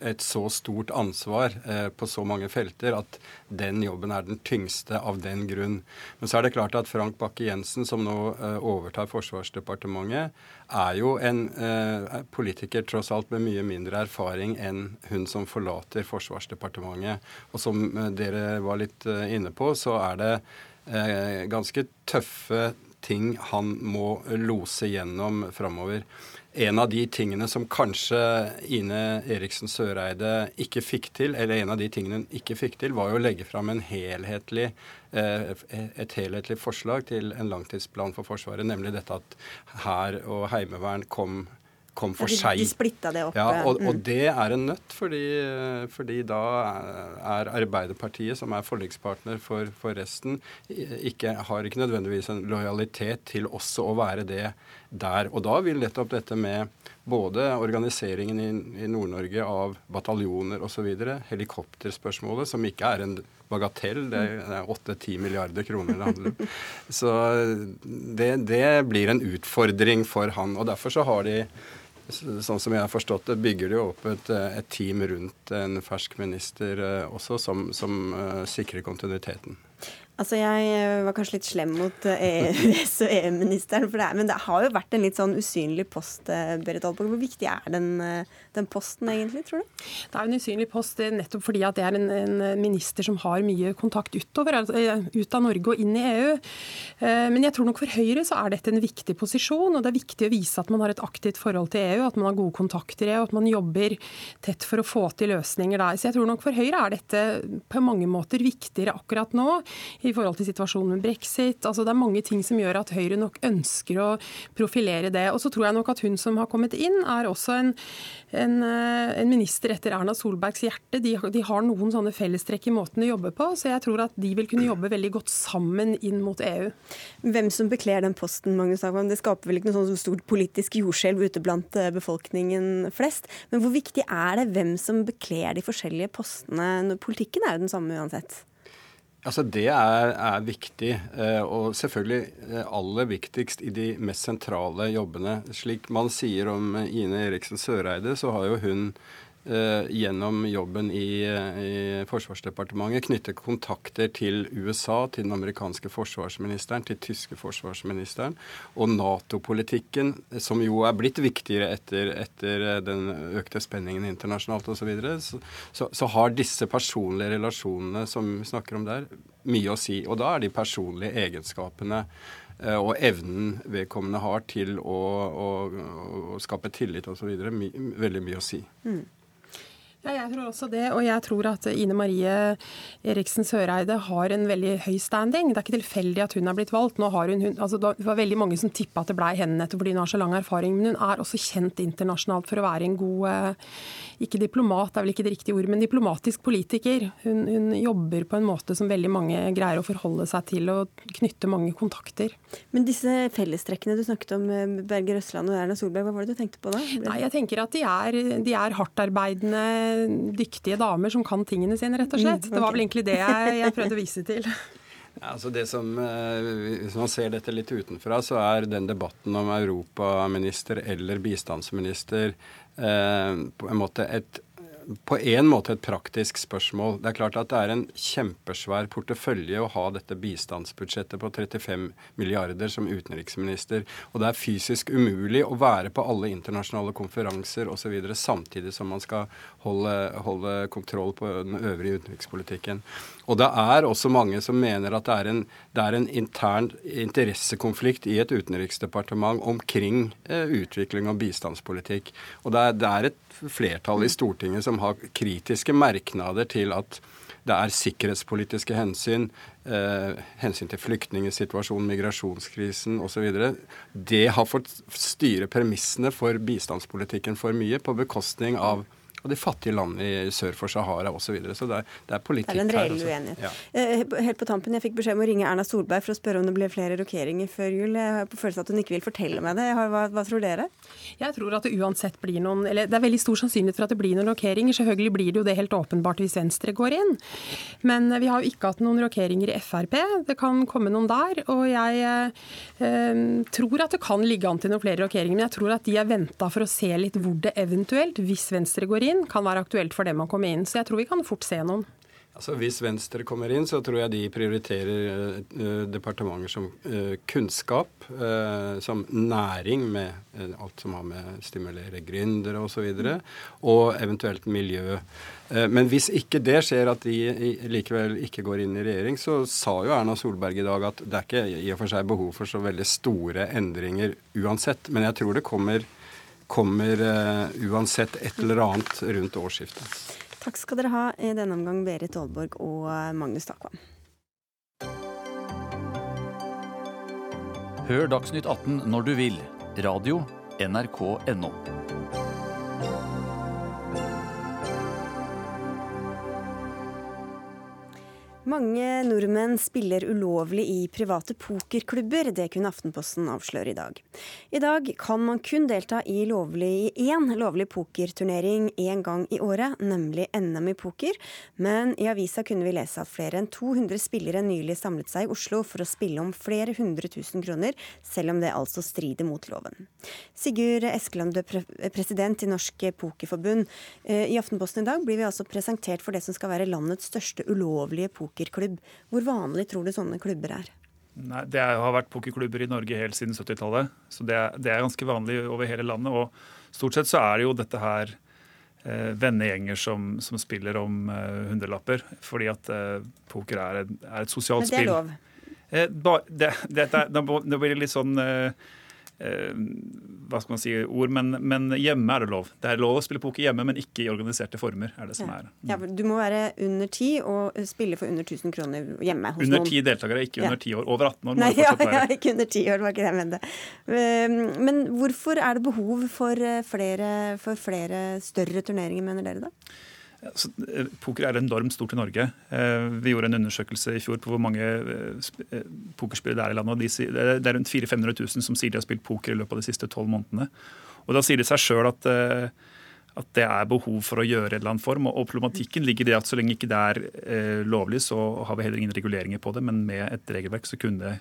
et så stort ansvar eh, på så mange felter at den jobben er den tyngste av den grunn. Men så er det klart at Frank Bakke-Jensen, som nå eh, overtar Forsvarsdepartementet, er jo en eh, politiker tross alt med mye mindre erfaring enn hun som forlater Forsvarsdepartementet. Og som eh, dere var litt eh, inne på, så er det eh, ganske tøffe ting han må lose gjennom framover. En av de tingene som kanskje Ine Eriksen Søreide ikke fikk til, eller en av de tingene hun ikke fikk til, var jo å legge fram helhetlig Eh, et helhetlig forslag til en langtidsplan for Forsvaret, nemlig dette at hær og heimevern kom kom for seg. De splitta det opp. Ja, og, og, mm. det er en nøtt, fordi, fordi, da er Arbeiderpartiet, som er forlikspartner for, for resten, ikke, har ikke nødvendigvis en lojalitet til også å være det der. Og da vil nettopp dette med både organiseringen i, i Nord-Norge av bataljoner osv., helikopterspørsmålet, som ikke er en bagatell, det er åtte-ti milliarder kroner det handler om. Så det, det blir en utfordring for han. og Derfor så har de sånn som jeg har forstått det, bygger de opp et, et team rundt en fersk minister eh, også, som, som uh, sikrer kontinuiteten. Altså, Jeg eh, var kanskje litt slem mot EØS- og EU-ministeren, men det har jo vært en litt sånn usynlig post. Berit Aalborg. Hvor viktig er den, den, posten egentlig, tror du? Det er en usynlig post nettopp fordi at det er en, en minister som har mye kontakt utover, altså, ut av Norge og inn i EU. Men jeg tror nok for Høyre så er dette en viktig posisjon, og det er viktig å vise at man har et aktivt forhold til EU, at man har gode kontakter i EU, at man jobber tett for å få til løsninger der. Så jeg tror nok for Høyre er dette på mange måter viktigere akkurat nå i forhold til situasjonen med brexit. Altså Det er mange ting som gjør at Høyre nok ønsker å profilere det. Og så tror jeg nok at hun som har kommet inn, er også en, en, eh, en minister etter Erna Solbergs hjerte. De, de, har noen sånne fellestrekk i måten å jobbe på, så jeg tror at de vil kunne jobbe veldig godt sammen inn mot EU. Hvem som bekler den posten, Magnus Agvam, det skaper vel ikke noe sånn stort politisk jordskjelv ute blant eh, befolkningen flest. Men hvor viktig er det hvem som bekler de forskjellige postene? Politikken er jo den samme uansett. Altså Det er, er, viktig, eh, og selvfølgelig eh, aller viktigst i de mest sentrale jobbene. Slik man sier om Ine Eriksen Søreide, så har jo hun Eh, gjennom jobben i, i, Forsvarsdepartementet knytte kontakter til USA, til den amerikanske forsvarsministeren, til tyske forsvarsministeren. Og Nato-politikken, som jo er blitt viktigere etter, etter den økte spenningen internasjonalt osv., så, så, så, har disse personlige relasjonene som vi snakker om der, mye å si. Og da er de personlige egenskapene eh, og evnen vedkommende har til å, å, å skape tillit osv. My, veldig mye å si. Mm. Ja, jeg tror også det. Og jeg tror at Ine Marie Eriksen Søreide har en veldig høy standing. Det er ikke tilfeldig at hun er blitt valgt. Nå har hun, hun altså Det var veldig mange som tippa at det blei henne nettopp fordi hun har så lang erfaring. Men hun er også kjent internasjonalt for å være en god eh, Ikke diplomat, det er vel ikke det riktige ordet, men diplomatisk politiker. Hun, hun jobber på en måte som veldig mange greier å forholde seg til og knytte mange kontakter. Men disse fellestrekkene du snakket om, eh, Berger Røsland og Erna Solberg, hva var det du tenkte på da? Nei, jeg tenker at de er, de er hardtarbeidende dyktige damer som kan tingene sine, rett og mm, slett. Det var vel egentlig det jeg, jeg prøvde å vise til. Ja, altså det som, eh, Hvis man ser dette litt utenfra, så er den debatten om europaminister eller bistandsminister eh, på en måte et på en måte et praktisk spørsmål. Det er klart at det er en kjempesvær portefølje å ha dette bistandsbudsjettet på 35 milliarder som utenriksminister. Og det er fysisk umulig å være på alle internasjonale konferanser osv. samtidig som man skal holde, holde kontroll på den øvrige utenrikspolitikken. Og det er også mange som mener at det er en, det er en intern interessekonflikt i et utenriksdepartement omkring eh, utvikling av bistandspolitikk. Og det er, det er, et flertall i Stortinget som har kritiske merknader til at det er sikkerhetspolitiske hensyn, eh, hensyn til flyktningsituasjonen, migrasjonskrisen osv. Det har fått styre premissene for bistandspolitikken for mye, på bekostning av og de fattige landene i sør for Sahara osv. Så, videre. så det er, det er politikk her. Det er en reell uenighet. Ja. Eh, helt på tampen, Jeg fikk beskjed om å ringe Erna Solberg for å spørre om det ble flere rokeringer før jul. Jeg har på følelsen at hun ikke vil fortelle meg det. Hva, hva, tror dere? Jeg tror at det uansett blir noen eller Det er veldig stor sannsynlighet for at det blir noen rokeringer. Selvfølgelig blir det jo det helt åpenbart hvis Venstre går inn. Men vi har jo ikke hatt noen rokeringer i Frp. Det kan komme noen der. Og jeg eh, tror at det kan ligge an til noen flere rokeringer. Men jeg tror at de er venta for å se litt hvor det eventuelt, hvis Venstre går inn, inn, kan være aktuelt for dem å komme inn. Så jeg tror vi kan fort se noen. Altså Hvis Venstre kommer inn, så tror jeg de prioriterer uh, departementer som uh, kunnskap, uh, som næring, med alt som har med stimulere gründere osv., og, så og eventuelt miljø. men hvis ikke det skjer, at de likevel ikke går inn i regjering, så sa jo Erna Solberg i dag at det er ikke i og for seg behov for så veldig store endringer uansett. Men jeg tror det kommer kommer uh, uansett et eller annet rundt årsskiftet. Takk skal dere ha i denne omgang, Berit Aalborg og eh, Magnus Takvam. Hør Dagsnytt 18 når du vil. Radio NRK.no. Mange nordmenn spiller ulovlig i private pokerklubber. Det kunne Aftenposten avsløre i dag. I dag kan man kun delta i lovlig, én lovlig pokerturnering én gang i året, nemlig NM i poker. Men i avisa kunne vi lese at flere enn 200 spillere nylig samlet seg i Oslo for å spille om flere hundre tusen kroner, selv om det altså strider mot loven. Sigurd Eskeland, president i Norsk Pokerforbund. Eh, I Aftenposten i dag blir vi altså presentert for det som skal være landets største ulovlige poker pokerklubb. Hvor vanlig tror du sånne klubber er? Nei, Det har vært pokerklubber i Norge helt siden 70-tallet. Så det er, det er, ganske vanlig over hele landet. Og stort sett så er det jo dette her eh, vennegjenger som, som, spiller om eh, hundrelapper. Fordi at eh, poker er, er, et sosialt spill. Men det er lov? Eh, ba, det, det, det, det, blir litt sånn Eh, hva skal man si, ord, men, men, hjemme er det lov. Det er lov å spille poker hjemme, men ikke i organiserte former. er det som er. Ja, Du må være under ti og spille for under 1000 kroner hjemme hos under ti deltakere, ikke under ti år. Over 18 år må Nei, det fortsatt være. Ja, ikke under ti år, var ikke det jeg mente. Ehm, men hvorfor er det behov for eh, flere, for flere større turneringer, mener dere da? Eh, poker er enormt stort i Norge. Eh, vi gjorde en undersøkelse i fjor på hvor mange eh, pokerspillere det er i landet. Det er rundt 400 000 som sier de har spilt poker i løpet av de siste tolv månedene. Og Da sier det seg sjøl at, at, det er behov for å gjøre en eller annen form. Og problematikken ligger i det at så lenge ikke det er lovlig, så har vi heller ingen reguleringer på det. Men med et regelverk så kunne det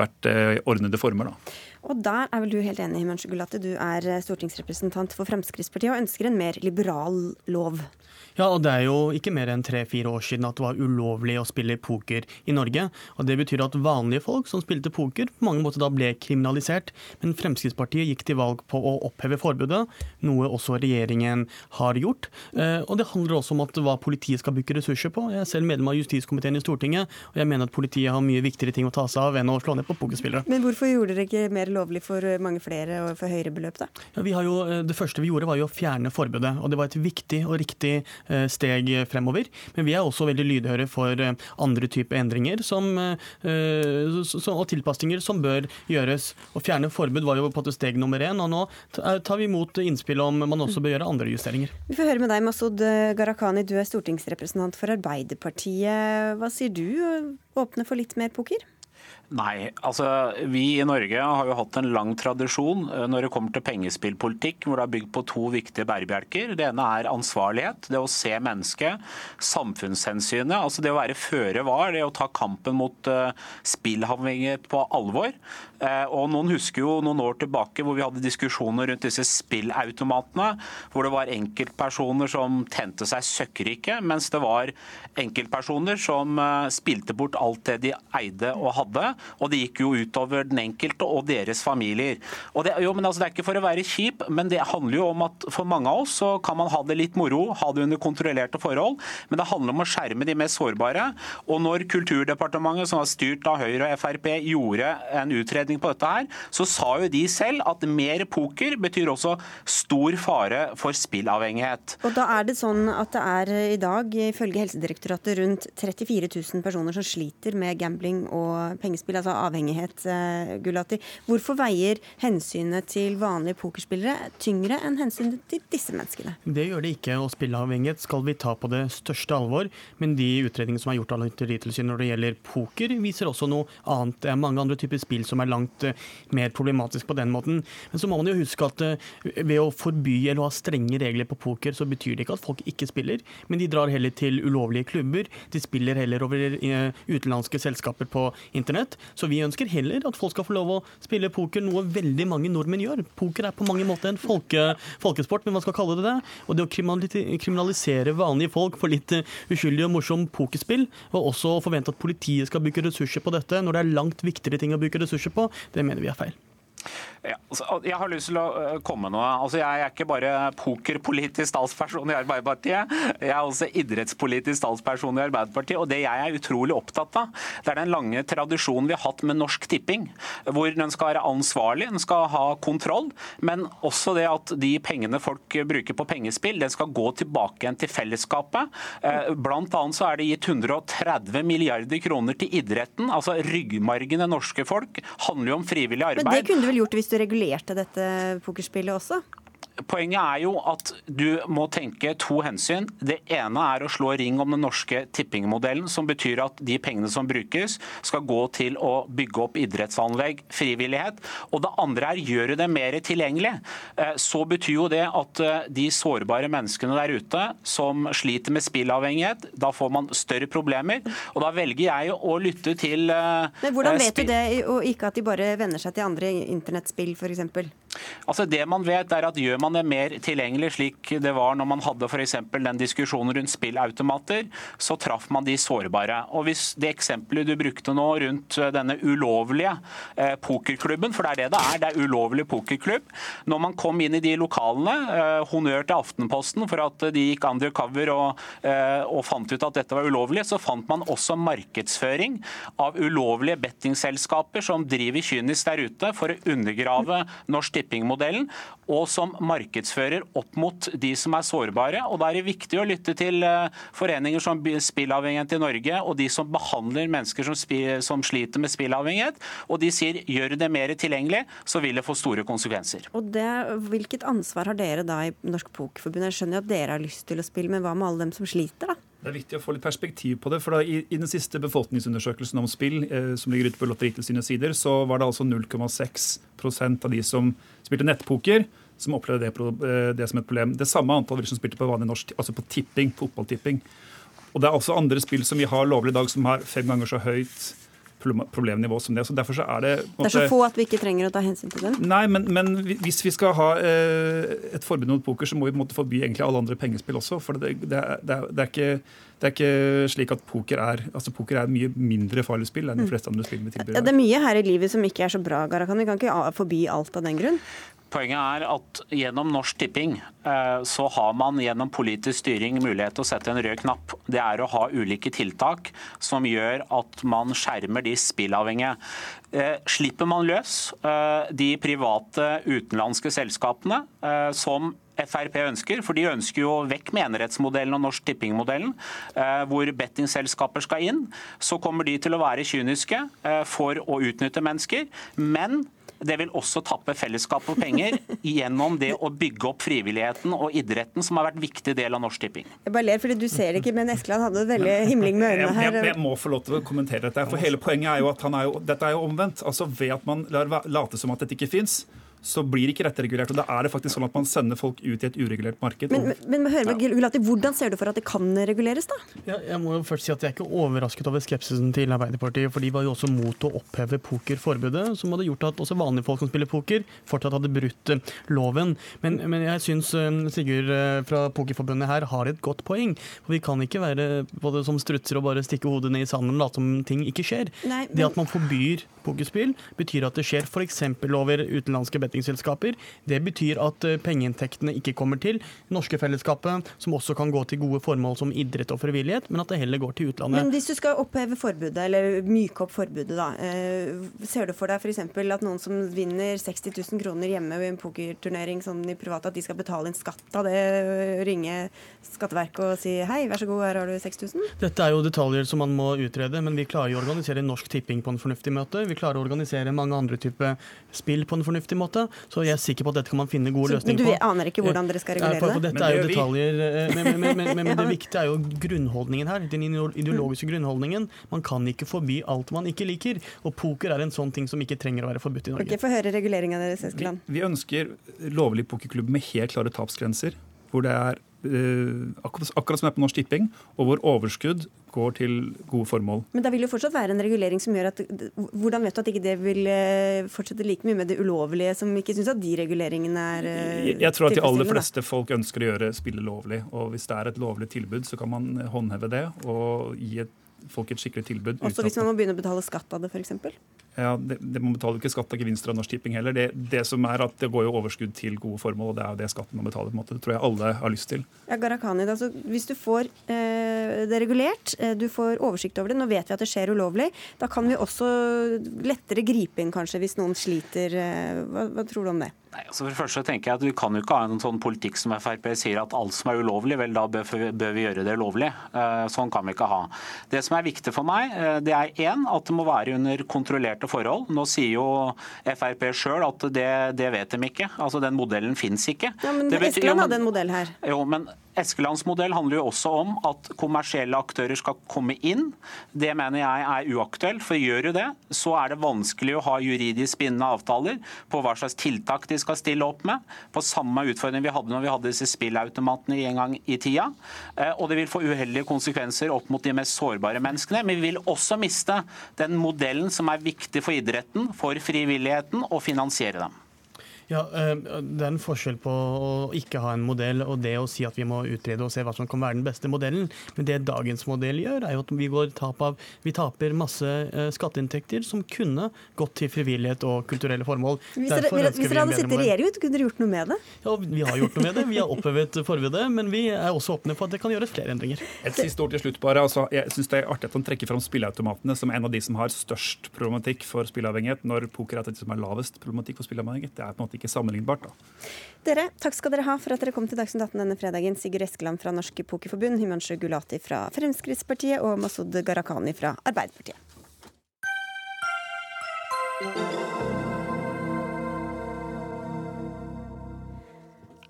vært ordnede former. da. Og der er vel du helt enig, Himanshu Gulati. Du er stortingsrepresentant for Fremskrittspartiet og ønsker en mer liberal lov. Ja, og det er jo ikke mer enn tre-fire år siden at det var ulovlig å spille poker i Norge. Og Det betyr at vanlige folk som spilte poker, på mange måter da ble kriminalisert. Men Fremskrittspartiet gikk til valg på å oppheve forbudet, noe også regjeringen har gjort. Eh, og det handler også om at hva politiet skal bruke ressurser på. Jeg er selv medlem av justiskomiteen i Stortinget, og jeg mener at politiet har mye viktigere ting å ta seg av enn å slå ned på pokerspillere. Men hvorfor gjorde dere ikke mer lovlig for mange flere og for høyere beløp, da? Ja, vi har jo, eh, det første vi gjorde var jo å fjerne forbudet, og det var et viktig og riktig Eh, steg fremover. Men vi er også veldig lydhøre for eh, andre typer endringer som, eh, og tilpasninger som bør gjøres. Å fjerne forbud var jo på et steg nummer én, og nå tar vi imot innspill om man også bør gjøre andre justeringer. Vi får høre med deg, Masud Gharahkhani, du er stortingsrepresentant for Arbeiderpartiet. Hva sier du? Åpne for litt mer poker? Nei, altså vi i Norge har jo hatt en lang tradisjon eh, når det kommer til pengespillpolitikk, hvor det er bygd på to viktige bærebjelker. Det ene er ansvarlighet, det å se mennesket, samfunnshensynet. Altså det å være føre var, det å ta kampen mot spillhavninger spillhavhengighet på alvor. Uh, og Noen husker jo noen år tilbake hvor vi hadde diskusjoner rundt disse spillautomatene, hvor det var enkeltpersoner som tente seg søkkrike, mens det var enkeltpersoner som uh, spilte bort alt det de eide og hadde og det gikk jo utover den enkelte og deres familier. Og det, jo, men altså, det er ikke for å være kjip, men det handler jo om at for mange av oss så kan man ha det litt moro, ha det under kontrollerte forhold, men det handler om å skjerme de mest sårbare. Og når Kulturdepartementet, som var styrt av Høyre og Frp, gjorde en utredning på dette her, så sa jo de selv at mer poker betyr også stor fare for spillavhengighet. Og da er det sånn at det er i dag, ifølge Helsedirektoratet, rundt 34 000 personer som sliter med gambling og pengespill altså avhengighet, eh, Gulati. Hvorfor veier hensynet til vanlige pokerspillere tyngre enn hensynet til disse menneskene? Det gjør det ikke, og spilleavhengighet skal vi ta på det største alvor. Men de utredningene som er gjort av Lotteritilsynet når det gjelder poker, viser også noe annet. Det er mange andre typer spill som er langt eh, mer problematisk på den måten. Men så må man jo huske at eh, ved å forby eller ha strenge regler på poker, så betyr det ikke at folk ikke spiller, men de drar heller til ulovlige klubber. De spiller heller over utenlandske selskaper på internett. Så vi ønsker heller at folk skal få lov å spille poker, noe veldig mange nordmenn gjør. Poker er på mange måter en folke, folkesport, men hva skal kalle det det? Og det å kriminalisere vanlige folk for litt eh, uskyldig og morsom pokerspill, og også forvente at politiet skal bruke ressurser på dette når det er langt viktigere ting å bruke ressurser på, det mener vi er feil. Ja, altså, jeg har lyst til å øh, komme med noe. Altså, jeg er ikke bare pokerpolitisk talsperson i Arbeiderpartiet, jeg er også idrettspolitisk talsperson i Arbeiderpartiet. og Det jeg er utrolig opptatt av, det er den lange tradisjonen vi har hatt med Norsk Tipping. Hvor den skal være ansvarlig, den skal ha kontroll, men også det at de pengene folk bruker på pengespill, den skal gå tilbake igjen til fellesskapet. Eh, blant annet så er det gitt 130 milliarder kroner til idretten. altså Ryggmargen norske folk handler jo om frivillig arbeid Men det kunne du vel gjort hvis du regulerte dette pokerspillet også? Poenget er jo at du må tenke to hensyn. Det ene er å slå ring om den norske tippingmodellen, som betyr at de pengene som brukes, skal gå til å bygge opp idrettsanlegg, frivillighet. Og det andre er gjøre det mer tilgjengelig. Eh, så betyr jo det at eh, de sårbare menneskene der ute som sliter med spillavhengighet, da får man større problemer. Og da velger jeg å lytte til eh, Men Hvordan vet du det, og ikke at de bare venner seg til andre internettspill f.eks.? Altså Det man vet er at Gjør man det mer tilgjengelig, slik det var når man hadde for den diskusjonen rundt spillautomater, så traff man de sårbare. Og hvis Det eksempelet du brukte nå rundt eh, denne ulovlige eh, pokerklubben, for det er det det er, det er ulovlig pokerklubb. Når man kom inn i de lokalene, eh, honnør til Aftenposten for at de gikk undercover og, eh, og fant ut at dette var ulovlig, så fant man også markedsføring av ulovlige bettingselskaper som driver kynisk der ute for å undergrave Norsk Tipping-modellen, og som markedsfører opp mot de som er sårbare. Og Da er det viktig å lytte til eh, foreninger som Spillavhengighet i Norge, og de som behandler mennesker som, som sliter med spillavhengighet. Og de sier gjør det mer tilgjengelig, så vil det få store konsekvenser. Og det, Hvilket ansvar har dere da i Norsk Pokerforbund? Jeg skjønner jo at dere har lyst til å spille, men hva med alle dem som sliter, da? Det er viktig å få litt perspektiv på det. for da, i, i, den siste befolkningsundersøkelsen om spill, eh, som ligger ute på Lotteritilsynets sider, så var det altså 0,6% av de som spilte nettpoker, som opplevde det, eh, det, som et problem. Det samme antall som spilte på vanlig norsk, altså på tipping, fotballtipping. Og det er også andre spill som vi har lovlig i dag, som har fem ganger så høyt problemnivå som det. Så derfor så er Det måtte, Det er så få at vi ikke trenger å ta hensyn til dem? Nei, men, men hvis vi skal ha eh, et forbud mot poker, så må vi på en måte forby egentlig alle andre pengespill også. For det, det, det, er, ikke, det, er, ikke, slik at poker er altså poker er et mye mindre farlig spill enn de mm. fleste andre spill vi tilbyr. Ja, det er mye her i livet som ikke er så bra, Garakan. Vi kan ikke forby alt av den grunn? Poenget er at gjennom Norsk Tipping eh, så har man gjennom politisk styring mulighet til å sette en rød knapp. Det er å ha ulike tiltak som gjør at man skjermer de spillavhengige. Eh, slipper man løs eh, de private utenlandske selskapene som Frp ønsker, for de ønsker jo vekk med enerettsmodellen og Norsk Tipping-modellen, hvor bettingselskaper skal inn. Så kommer de til å være kyniske for å utnytte mennesker. Men det vil også tappe fellesskapet for penger gjennom det å bygge opp frivilligheten og idretten, som har vært en viktig del av Norsk Tipping. Jeg bare ler fordi du ser det ikke, men Eskeland hadde veldig himling med øynene her. Jeg, jeg, jeg, må få lov til å kommentere dette. for hele Poenget er jo at er jo, dette er jo omvendt. Altså Ved at man lar late som at dette ikke fins, så blir det ikke retteregulert. og Da er det faktisk sånn at man sender folk ut i et uregulert marked. Men, men, men hør, Gulati, Hvordan ser du for at det kan reguleres, da? Ja, jeg må jo først si at Jeg er ikke overrasket over skepsisen til Arbeiderpartiet. for De var jo også mot å oppheve pokerforbudet, som hadde gjort at også vanlige folk som spiller poker, fortsatt hadde brutt eh, loven. Men, men jeg syns eh, Sigurd eh, fra Pokerforbundet her har et godt poeng. For Vi kan ikke være både som strutser og bare stikke hodet ned i sanden og late som ting ikke skjer. Nei, men... Det at man forbyr pokerspill, betyr at det skjer f.eks. over utenlandske bettingselskaper. Det betyr at eh, pengeinntektene ikke kommer til norske fellesskapet, som også kan gå til gode formål som idrett og frivillighet, men at det heller går til utlandet. Men hvis du skal oppheve forbudet, eller myke opp forbudet, da. Eh, ser du for deg f.eks. at noen som vinner 60 000 kroner hjemme ved en pokerturnering sånn i privat, at de skal betale en skatt av det, ringe Skatteverket og si hei, vær så god, her har du 6000? Dette er jo detaljer som man må utrede, men vi klarer jo å organisere Norsk Tipping på en fornuftig måte vi klarer å organisere mange andre typer spill på en fornuftig måte. Så jeg er sikker på at dette kan man finne gode løsninger på. Men du aner ikke hvordan dere skal regulere det? For dette er jo detaljer, eh, men, men, men, men, det viktige er jo grunnholdningen her. Den ideologiske grunnholdningen. Man kan ikke forby alt man ikke liker. Og poker er en sånn ting som ikke trenger å være forbudt i Norge. Okay, Få høre reguleringa deres, Eskeland. Vi, vi ønsker lovlig pokerklubb med helt klare tapsgrenser. Hvor det er Uh, akkurat, akkurat, som det er på Norsk Tipping, og hvor overskudd går til gode formål. Men da vil jo fortsatt være en regulering som gjør at Hvordan vet du at ikke det vil eh, fortsette like mye med det ulovlige, som ikke syns at de reguleringene er tilfredsstillende? jeg, jeg tror at de aller fleste folk ønsker å gjøre spillet lovlig. Og hvis det er et lovlig tilbud, så kan man håndheve det og gi et folk et skikkelig tilbud. Også hvis man må begynne å betale skatt av det, f.eks.? Ja, det, det Man betale ikke skatt av gevinster av Norsk Tipping heller. Det, det, som er at det går jo overskudd til gode formål, og det er jo det skatten må betale. på en måte. Det tror jeg alle har lyst til. Ja, Gharahkhani, altså, hvis du får eh, det regulert. Du får oversikt over det. Nå vet vi at det skjer ulovlig. Da kan vi også lettere gripe inn kanskje hvis noen sliter. Hva, hva tror du om det? Nei, altså for det første tenker jeg at Vi kan jo ikke ha en sånn politikk som Frp sier at alt som er ulovlig, vel da bør, vi gjøre det lovlig. Uh, sånn kan vi ikke ha. Det som er viktig for meg, uh, det er én at det må være under kontrollerte forhold. Nå sier jo Frp sjøl at det, det, vet de ikke. Altså Den modellen fins ikke. Ja, men Eskeland hadde en modell her. Jo, men Eskelands modell handler jo også om at kommersielle aktører skal komme inn. Det mener jeg er uaktuelt, for gjør jo det, så er det vanskelig å ha juridisk bindende avtaler på hva slags tiltak de skal stille opp med. På samme utfordring vi hadde når vi hadde disse spillautomatene en gang i tida. Eh, og det vil få uheldige konsekvenser opp mot de mest sårbare menneskene. Men vi vil også miste den modellen som er viktig for idretten, for frivilligheten, å finansiere dem. Ja, eh, Det er en forskjell på å ikke ha en modell og det å si at vi må utrede og se hva som kan være den beste modellen. Men det dagens modell gjør, er jo at vi, går tap av, vi taper masse eh, skatteinntekter som kunne gått til frivillighet og kulturelle formål. Hvis dere, hvis dere hadde sittet i regjering, kunne dere gjort noe med det? Ja, Vi har gjort noe med det. Vi har opphevet forbudet, men vi er også åpne for at det kan gjøres flere endringer. Et siste ord til slutt bare. Altså, jeg syns det er artig at han trekker fram spilleautomatene som en av de som har størst problematikk for spilleavhengighet, når poker er de som har lavest problematikk for spilleavhengighet. Det er på en måte ikke sammenlignbart. da. Dere, takk skal dere ha for at dere kom til Dagsnytt 18 denne fredagen. Sigurd Eskeland fra Norske Pokerforbund, Himanshu Gulati fra Fremskrittspartiet og Masud Gharahkhani fra Arbeiderpartiet.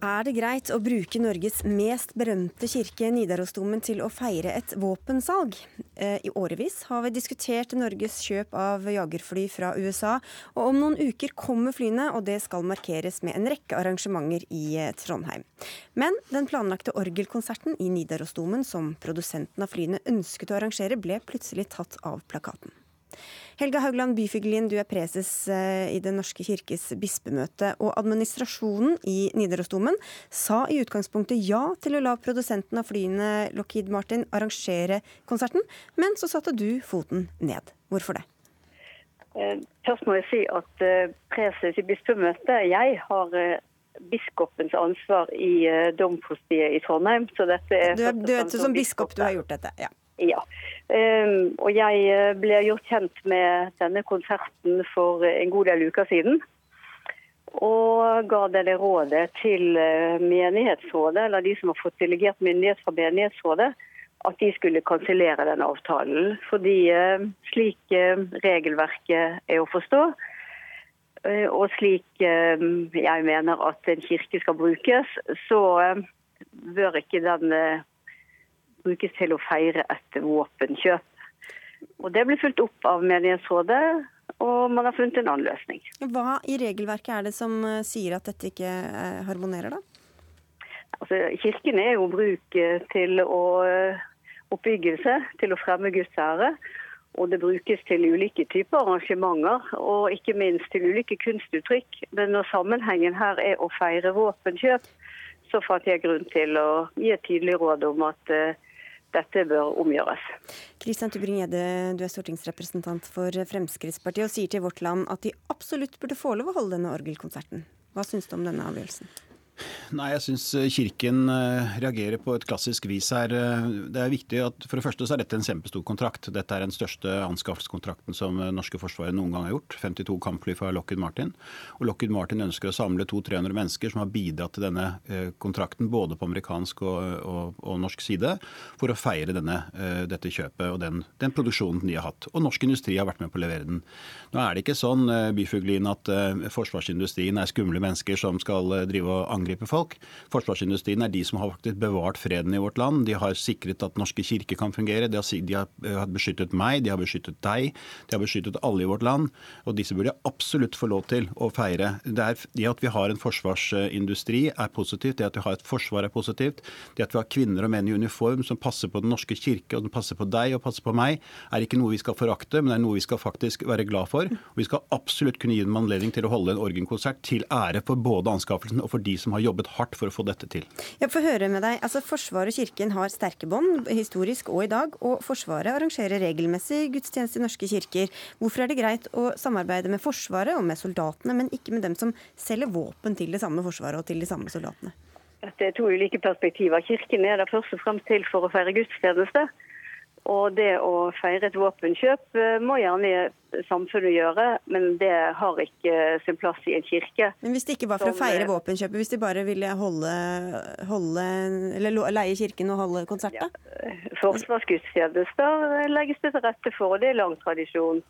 Er det greit å bruke Norges mest berømte kirke, Nidarosdomen, til å feire et våpensalg? Eh, I årevis har vi diskutert Norges kjøp av jagerfly fra USA, og om noen uker kommer flyene, og det skal markeres med en rekke arrangementer i eh, Trondheim. Men den planlagte orgelkonserten i Nidarosdomen som produsenten av flyene ønsket å arrangere, ble plutselig tatt av plakaten. Helga Haugland Byfuglien, du er preses eh, i Den norske kirkes bispemøte. Og administrasjonen i Nidarosdomen sa i utgangspunktet ja til å la produsenten av flyene Lockheed Martin arrangere konserten, men så satte du foten ned. Hvorfor det? Eh, først må jeg si at eh, preses i bispemøtet, jeg har biskopens ansvar i domprostiet i Trondheim. Så dette er du er, du som biskop du har gjort dette? Ja. Ja. Um, og jeg eh, ble gjort kjent med denne konserten for en god del uker siden. Og ga denne rådet til eh, menighetsrådet, eller de som har fått delegert myndighet fra menighetsrådet, at de skulle kansellere den avtalen. Fordi slik regelverket er å forstå, og slik jeg mener at en kirke skal brukes, så bør ikke den brukes til å feire et våpenkjøp. Og Det blir fulgt opp av menighetsrådet, og man har funnet en annen løsning. Hva i regelverket er det som eh, sier at dette ikke eh, harmonerer, da? Altså, kirken er jo bruk eh, til å oppbyggelse, til å fremme Guds ære. Og det brukes til ulike typer arrangementer, og ikke minst til ulike kunstuttrykk. Men når sammenhengen her er å feire våpenkjøp, så fant jeg grunn til å gi et tydelig råd om at dette bør omgjøres. Kristian Tubring-Gjedde, du er stortingsrepresentant for Fremskrittspartiet og sier til Vårt Land at de absolutt burde få lov å holde denne orgelkonserten. Hva syns du om denne avgjørelsen? Nei, jeg syns eh, Kirken eh, reagerer på et klassisk vis her. Eh, det er viktig at For det første så er dette en kjempestor kontrakt. Dette er den største anskaffelseskontrakten som norske forsvaret noen gang har gjort. 52 kampfly fra Lockheed Martin. Og Lockheed Martin ønsker å samle 200-300 mennesker som har bidratt til denne kontrakten, både på amerikansk og, og, og norsk side, for å feire denne, dette kjøpet og den, den, produksjonen de har hatt. Og norsk industri har vært med på å levere den. Nå er det ikke sånn Byfuglin, at forsvarsindustrien er skumle mennesker som skal drive og angripe angripe folk. Forsvarsindustrien er de som har faktisk bevart freden i vårt land. De har sikret at norske kirker kan fungere. De har, de har eh, beskyttet meg, de har beskyttet deg, de har beskyttet alle i vårt land. Og disse burde absolutt få lov til å feire. Det, er, det at vi har en forsvarsindustri er positivt. Det at vi har et forsvar er positivt. Det at vi har kvinner og menn i uniform som passer på Den norske kirke, og den passer på deg og passer på meg, er ikke noe vi skal forakte, men det er noe vi skal faktisk være glad for. Og vi skal absolutt kunne gi dem anledning til å holde en orgenkonsert til ære for både anskaffelsen og for de som har jobbet hardt for å få dette til. Jeg får høre med deg. Altså, Forsvaret og Kirken har sterke bånd, historisk og i dag. Og Forsvaret arrangerer regelmessig gudstjeneste i norske kirker. Hvorfor er det greit å samarbeide med Forsvaret og med soldatene, men ikke med dem som selger våpen til det samme Forsvaret og til de samme soldatene? Dette er to ulike perspektiver. Kirken er der først og fremst til for å feire gudstjeneste. Og det å feire et våpenkjøp eh, må gjerne samfunnet gjøre, men det har ikke sin plass i en kirke. Men hvis det ikke var for å feire eh, våpenkjøpet, hvis de bare ville holde, holde eller leie kirken og holde konsert, da? Forsvarsgudstjenester legges det til rette for, og det er lang tradisjon.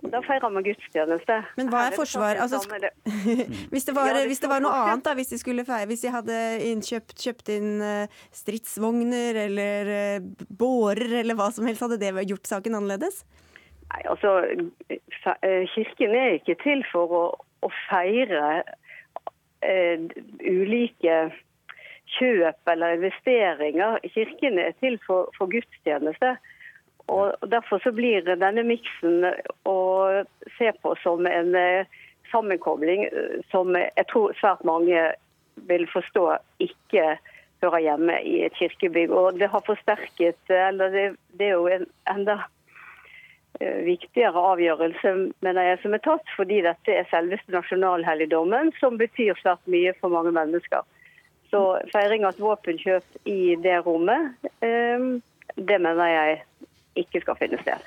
Da feirer vi gudstjeneste. Men hva er forsvar? Altså, samme. Hvis det var, hvis det var noe annet, da, hvis de skulle feire, hvis de hadde innkjøpt, kjøpt inn eh, stridsvogner eller eh, bårer eller hva som helst, hadde det gjort saken annerledes? Nei, altså, eh, Kirken er ikke til for å, å feire eh, ulike kjøp eller investeringer. Kirken er til for, for gudstjeneste. Og Derfor så blir denne miksen å se på som en eh, sammenkobling eh, som jeg tror svært mange vil forstå ikke hører hjemme i et kirkebygg. Og det har forsterket, eller det, det er jo en enda eh, viktigere avgjørelse mener jeg, som er tatt, fordi dette er selveste nasjonalhelligdommen, som betyr svært mye for mange mennesker. Så feiring av et våpenkjøp i det rommet, eh, det mener jeg ikke skal finne sted.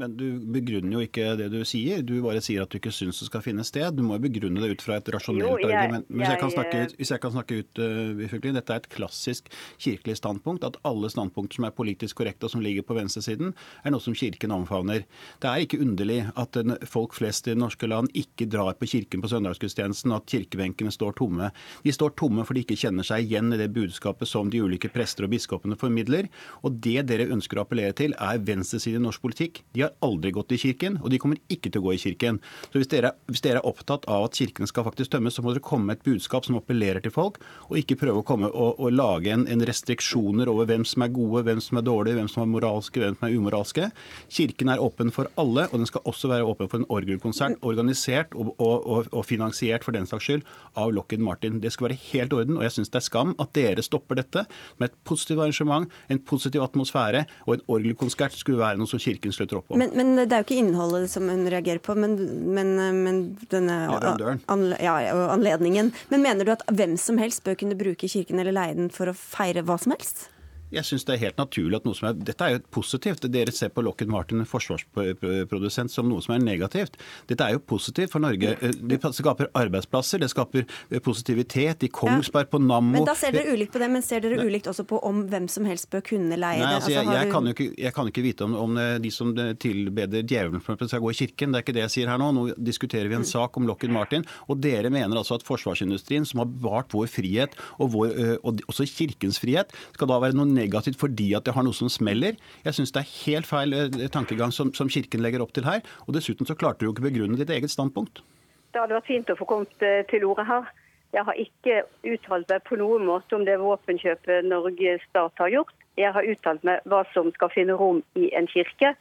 Men du begrunner jo ikke det du sier. Du bare sier at du ikke syns det skal finne sted. Du må jo begrunne det ut fra et rasjonelt argument. Men Hvis jeg, kan snakke eh, ut, hvis jeg kan snakke ut uh, Dette er et klassisk kirkelig standpunkt. At alle standpunkter som er politisk korrekte og som ligger på venstresiden, er noe som Kirken omfavner. Det er ikke underlig at folk flest i det norske land ikke drar på kirken på søndagsgudstjenesten, og at kirkebenkene står tomme. De står tomme fordi de ikke kjenner seg igjen i det budskapet som de ulike prester og biskopene formidler. Og det dere ønsker å appellere til, er venstresiden i norsk politikk. De har aldri gått i kirken, og de kommer ikke til å gå i kirken. Så hvis dere, hvis dere er opptatt av at kirkene skal faktisk tømmes, så må dere komme med et budskap som appellerer til folk, og ikke prøve å komme og, og lage en, en restriksjoner over hvem som er gode, hvem som er dårlige, hvem som er moralske, hvem som er umoralske. Kirken er åpen for alle, og den skal også være åpen for en orgelkonsert, organisert og, og, og finansiert for den saks skyld av Lockheed Martin. Det skal være helt orden, og jeg syns det er skam at dere stopper dette med et positivt arrangement, en positiv atmosfære, og en orgelkonsert skulle være noe som Kirken slutter opp om. Men, men det er jo ikke innholdet som hun reagerer på, men, men, men denne anle, ja, anledningen. Men mener du at hvem som helst bør kunne bruke kirken eller leie den for å feire hva som helst? Jeg synes det er helt naturlig at noe som er Dette er jo positivt. Dere ser på Lockheed Martin, forsvarsprodusent, som noe som er negativt. Dette er jo positivt for Norge. Det skaper arbeidsplasser, det skaper positivitet i Kongsberg, på Nammo Men da ser dere ulikt på det, men ser dere ulikt også på om hvem som helst bør kunne leie Nei, det? altså, jeg, jeg, du- kan jo ikke, jeg kan ikke vite om, om de som tilbeder djevelen for skal gå i kirken. Det er ikke det jeg sier her nå. Nå diskuterer vi en Mm. sak om Lockheed Martin. Og dere mener altså at forsvarsindustrien, som har bevart vår frihet, og, vår, og også kirkens frihet, skal da være noe negativt fordi at det har noe som smeller. Jeg syns det er helt feil tankegang som, som kirken legger opp til her. Og dessuten så klarte du jo ikke begrunne ditt eget standpunkt. Det hadde vært fint å få kommet eh, til ordet her. Jeg har ikke uttalt meg på noen måte om det våpenkjøpet Norges stat har gjort. Jeg har uttalt meg hva som skal finne rom i en kirke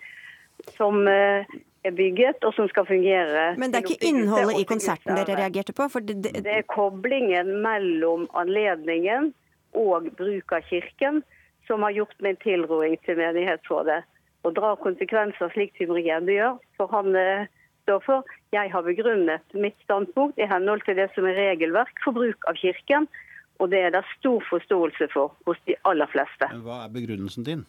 som eh, er bygget og som skal fungere. Men det er ikke innholdet i konserten dere reagerte på? For det, det, Det er koblingen mellom anledningen og bruk av kirken som har gjort min tilråding til menighetsrådet. Og drar konsekvenser slik Tybring-Gjedde gjør, for han eh, står for. Jeg har begrunnet mitt standpunkt i henhold til det som er regelverk for bruk av kirken, og det er det stor forståelse for hos de aller fleste. Men hva er begrunnelsen din?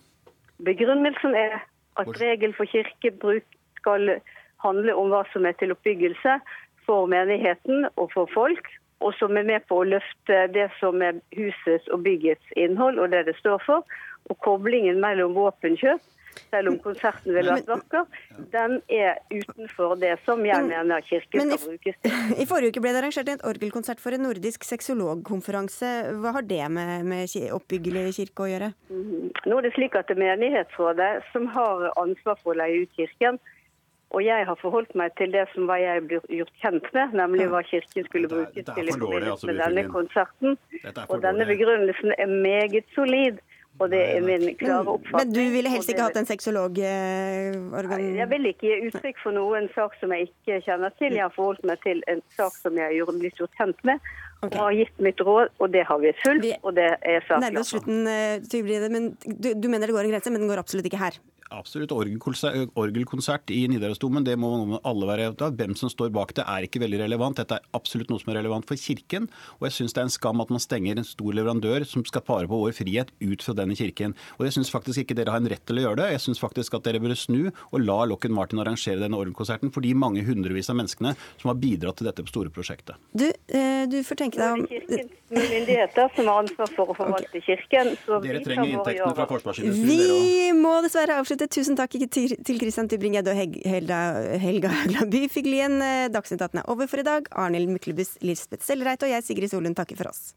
Begrunnelsen er at regel for kirkebruk skal handle om hva som er til oppbyggelse for menigheten og for folk, og som er med på å løfte det som er husets og byggets innhold og det det står for. Og koblingen mellom våpenkjøp, selv om konserten ville vært vakker, den er utenfor det som jeg mener kirken skal brukes til. I forrige uke ble det arrangert en orgelkonsert for en nordisk sexologkonferanse. Hva har det med, med oppbyggelig kirke å gjøre? Mhm. Nå er det slik at det er menighetsrådet som har ansvar for å leie ut kirken. Og jeg har forholdt meg til det som var jeg ble gjort kjent med, nemlig hva kirken skulle brukes dette er til i forbindelse altså, med denne konserten. Er Og denne begrunnelsen er meget solid. Og det er min klare Men du ville helst ikke hatt en sexolog? Jeg vil ikke gi uttrykk for noen sak som jeg ikke kjenner til. Jeg har forholdt meg til en sak som jeg har blitt gjort kjent med, og har gitt mitt råd, og det har vi fulgt. Og det er saken. Nærmer oss slutten, Tybride. Men du, du mener det går en grense, men den går absolutt ikke her? Absolutt. Orgelkonsert, orgelkonsert i Nidarosdomen, det må alle være av. Hvem som står bak det er ikke veldig relevant. Dette er absolutt noe som er relevant for Kirken. Og jeg syns det er en skam at man stenger en stor leverandør som skal pare på vår frihet, ut fra denne kirken. Og jeg syns faktisk ikke dere har en rett til å gjøre det. Jeg syns faktisk at dere burde snu og la Locken Martin arrangere denne orgelkonserten for de mange hundrevis av menneskene som har bidratt til dette store prosjektet. Du, eh, du får tenke deg om Kirkens myndigheter som har ansvar for å forvalte kirken. Så Dere vi trenger inntektene fra forsvarsindustrien, dere òg. Vi må dessverre avslutte. Tusen takk til Christian Tybring-Gjedde og Helga, Helga Haugland Byfuglien. Dagsnytt 18 er over for i dag. Arnhild Myklebust, Lisbeth Sellreit og jeg, Sigrid Solund, takker for oss.